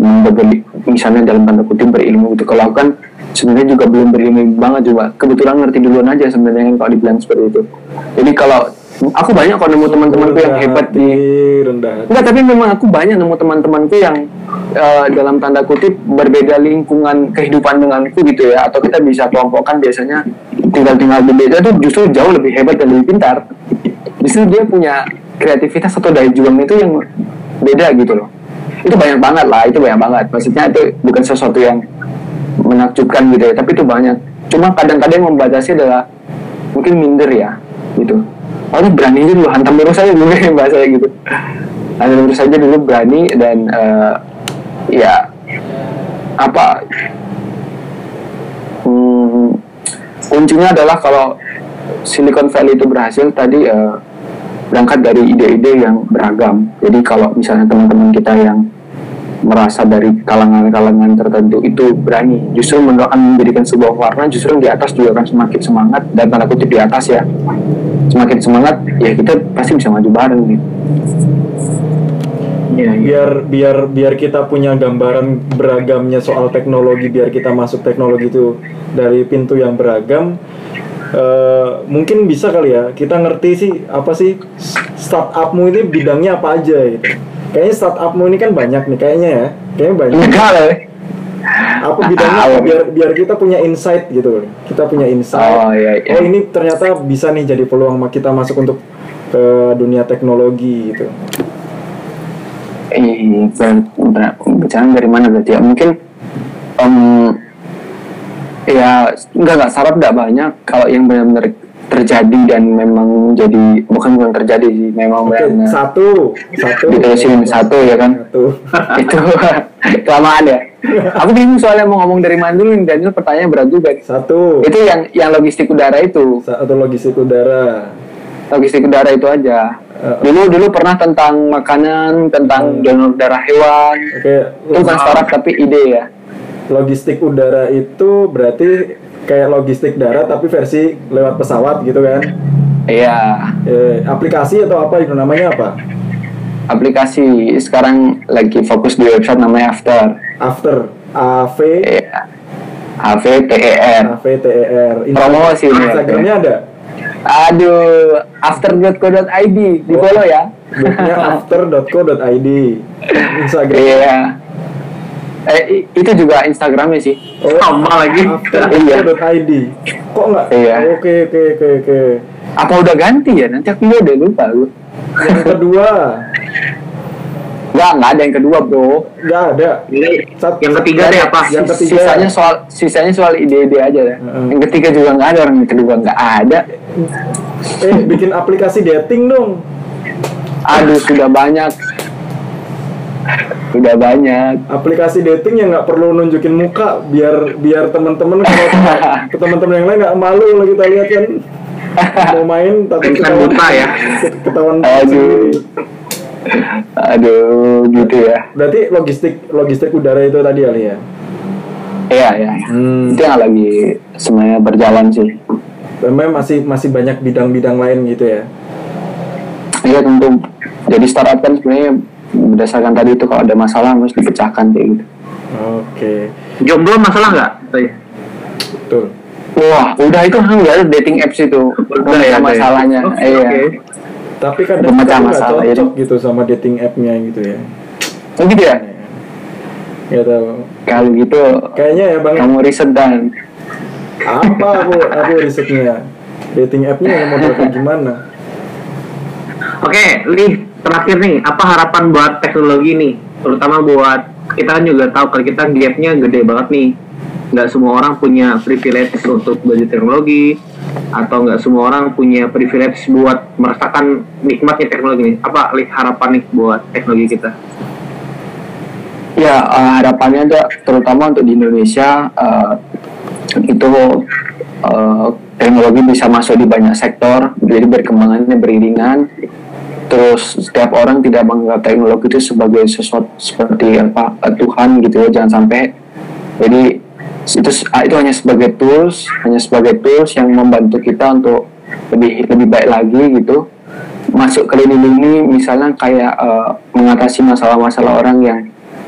yang berbeli, misalnya dalam tanda kutip berilmu itu. Kalau aku kan sebenarnya juga belum berilmu banget juga. Kebetulan ngerti duluan aja sebenarnya kalau dibilang seperti itu. Jadi kalau aku banyak kok nemu teman-temanku yang hebat di rendah. Enggak, tapi memang aku banyak nemu teman-temanku yang uh, dalam tanda kutip berbeda lingkungan kehidupan denganku gitu ya. Atau kita bisa kelompokkan biasanya tinggal-tinggal di beda itu justru jauh lebih hebat dan lebih pintar. Justru dia punya kreativitas atau daya juang itu yang beda gitu loh. Itu banyak banget lah itu banyak banget. Maksudnya itu bukan sesuatu yang menakjubkan gitu ya tapi itu banyak. Cuma kadang-kadang membatasi adalah mungkin minder ya gitu oh berani aja dulu hantam terus aja dulu ya bahasa gitu. Hantam terus aja dulu berani dan uh, ya apa hmm, kuncinya adalah kalau Silicon Valley itu berhasil tadi uh, berangkat dari ide-ide yang beragam. Jadi kalau misalnya teman-teman kita yang merasa dari kalangan-kalangan tertentu itu berani justru akan menjadikan sebuah warna justru di atas juga akan semakin semangat dan tanda kutip di atas ya semakin semangat ya kita pasti bisa maju bareng gitu. Ya, ya. biar biar biar kita punya gambaran beragamnya soal teknologi biar kita masuk teknologi itu dari pintu yang beragam uh, mungkin bisa kali ya. Kita ngerti sih apa sih startupmu ini bidangnya apa aja gitu. Kayaknya startupmu ini kan banyak nih kayaknya ya. Kayaknya banyak. Enggak lah apa bidangnya apa biar biar kita punya insight gitu. Loh kita punya insight. Oh, iya, iya. oh ini ternyata bisa nih jadi peluang kita masuk untuk ke dunia teknologi gitu. Eh bicara dari mana berarti ya? Mungkin um, ya enggak enggak syarat enggak banyak. Kalau yang benar-benar terjadi dan memang jadi bukan bukan terjadi sih memang okay, benar satu satu. Diterusin satu ya kan? Satu. itu kelamaan ya? Aku bingung soalnya mau ngomong dari mana dulu nih Daniel pertanyaan berat juga. Satu. Itu yang yang logistik udara itu. Satu logistik udara. Logistik udara itu aja. Uh, dulu dulu pernah tentang makanan tentang uh, donor darah hewan. Okay. itu bukan startup tapi ide ya. Logistik udara itu berarti kayak logistik darat tapi versi lewat pesawat gitu kan? Iya, Eh, aplikasi atau apa itu namanya apa? aplikasi sekarang lagi fokus di website namanya After. After A V Iya. A V T E R. A V T E R. Promosi ini ya. Instagramnya ada. Aduh, after.co.id di follow ya. After.co.id. Instagram. Iya. Eh, itu juga Instagramnya sih. Oh, Sama lagi. after.co.id. Kok nggak? Iya. Oke oke oke oke. Apa udah ganti ya? Nanti aku udah lupa lu. Yang kedua Enggak, enggak ada yang kedua, Bro. nggak ada. Ini Sat- yang ketiga deh apa? Yang ketiga. Sisanya soal sisanya soal ide-ide aja ya. Heeh. Yang ketiga juga nggak ada, orang yang kedua nggak ada. Eh bikin aplikasi dating dong. Aduh, sudah banyak. Sudah banyak. Aplikasi dating yang nggak perlu nunjukin muka biar biar teman-teman kalau ke teman-teman yang lain nggak malu kalau kita lihat kan mau main Bukan ketahuan buta ya. ketahuan Aduh. Aduh, gitu ya. Berarti logistik logistik udara itu tadi Ali ya. Iya, iya. iya. Hmm. Itu yang lagi semuanya berjalan sih. Memang masih masih banyak bidang-bidang lain gitu ya. Iya tentu. Jadi startup kan sebenarnya berdasarkan tadi itu kalau ada masalah harus dipecahkan kayak gitu. Oke, Jomblo masalah nggak? Betul. Wah, udah itu kan ada dating apps itu. Udah ya, ada ya? masalahnya. Oke, iya. oke. Tapi kadang nggak masalah, cocok jadi- gitu sama dating app-nya gitu ya. Oh gitu ya? Gak tahu. Kalau gitu Kayaknya ya bang. kamu riset dan Apa aku aku risetnya? Dating app-nya yang kayak gimana? Oke, Li, terakhir nih, apa harapan buat teknologi nih? Terutama buat kita kan juga tahu kalau kita gapnya gede banget nih. Nggak semua orang punya privilege untuk belajar teknologi, atau nggak semua orang punya privilege buat merasakan nikmatnya teknologi nih. Apa harapan nih buat teknologi kita? ya eh, harapannya ada terutama untuk di Indonesia eh, itu eh, teknologi bisa masuk di banyak sektor jadi berkembangannya beriringan terus setiap orang tidak menganggap teknologi itu sebagai sesuatu seperti apa eh, Tuhan gitu ya jangan sampai. Jadi itu ah, itu hanya sebagai tools hanya sebagai tools yang membantu kita untuk lebih lebih baik lagi gitu. Masuk ke lini-lini misalnya kayak eh, mengatasi masalah-masalah orang yang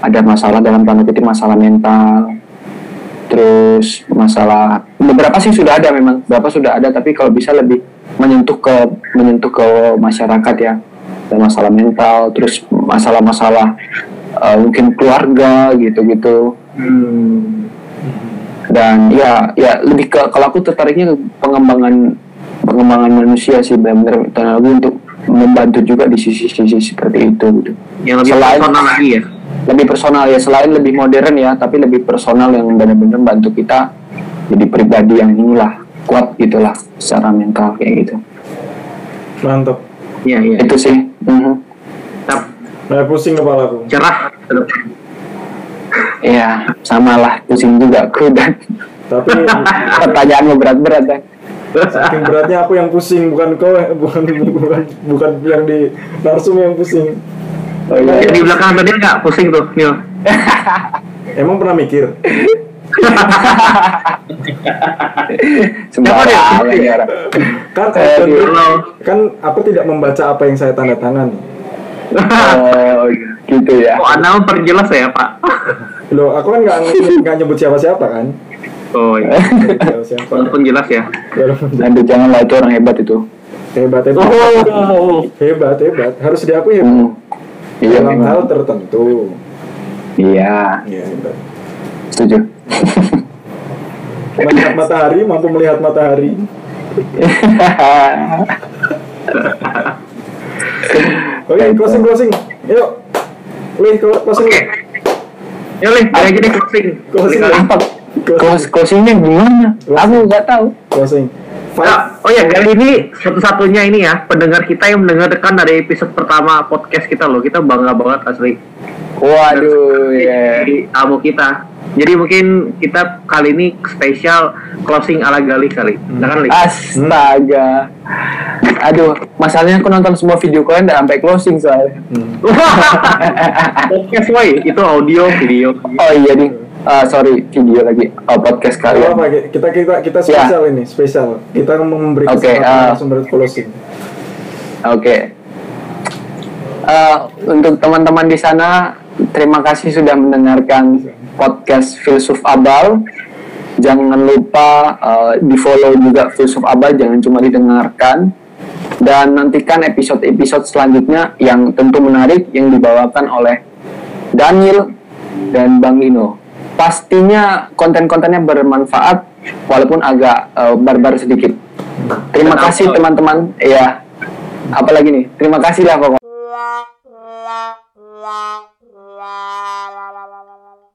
ada masalah dalam tanda kutip masalah mental. Terus masalah beberapa sih sudah ada memang beberapa sudah ada tapi kalau bisa lebih menyentuh ke menyentuh ke masyarakat ya dan masalah mental terus masalah-masalah eh, mungkin keluarga gitu-gitu Hmm. dan ya ya lebih ke kalau aku tertariknya ke pengembangan pengembangan manusia sih benar-benar teknologi untuk membantu juga di sisi-sisi seperti itu gitu Yang lebih Selain- personal lagi ya. lebih personal ya selain lebih modern ya tapi lebih personal yang benar-benar bantu kita jadi pribadi yang inilah kuat gitulah secara mental kayak gitu Mantap. Iya, iya. itu sih Mhm. Tap, Nah, pusing kepalaku. cerah. Iya, sama lah pusing juga aku dan Tapi pertanyaanmu berat-berat kan saking beratnya aku yang pusing, bukan kau, bukan bukan bukan yang di narsum yang pusing. oh iya Yang di belakang tadi nggak pusing tuh, Nil. Emang pernah mikir? Sembarangan dia? ya orang Kan Eh, open di- book, kan aku tidak membaca apa yang saya tanda tangan. oh gitu ya Oh, Anda memperjelas ya, Pak. Loh, aku kan nggak nggak nyebut siapa-siapa kan? Oh, iya. Siapa? Walaupun jelas ya. Aduh janganlah itu orang hebat itu hebat hebat Oh, hebat hebat harus diakui hebat hmm. iya dalam hal tertentu. iya Iya hebat. setuju Melihat matahari, mampu melihat matahari. Oke, closing closing. Yuk, Lih, closing. Oke. Ya, Li, kayak gini closing. Closing. Kali. apa Close, closingnya gimana aku nggak tahu Closing. Nah, oh ya, kali ini satu-satunya ini ya, pendengar kita yang mendengarkan dari episode pertama podcast kita loh. Kita bangga banget asli. waduh ya Dari tamu kita. Jadi mungkin kita kali ini spesial closing ala Gali kali. Nah, kan, Li? Astaga. Aduh, masalahnya aku nonton semua video kalian udah sampai closing soalnya. Hmm. podcast woy, itu audio, video. Oh iya nih. Uh, sorry video lagi uh, podcast kalian. apa kita kita kita Ya. spesial ini spesial kita memberi kesempatan uh, langsung closing Oke. Eh, untuk teman-teman di sana, terima kasih sudah mendengarkan podcast Filsuf Abal. Jangan lupa eh, di follow juga Filsuf Abal, jangan cuma didengarkan. Dan nantikan episode-episode selanjutnya yang tentu menarik yang dibawakan oleh Daniel dan Bang Ino. Pastinya konten-kontennya bermanfaat walaupun agak eh, barbar sedikit. Terima Dan kasih teman-teman. Ya, apalagi nih? Terima kasih lah pokoknya.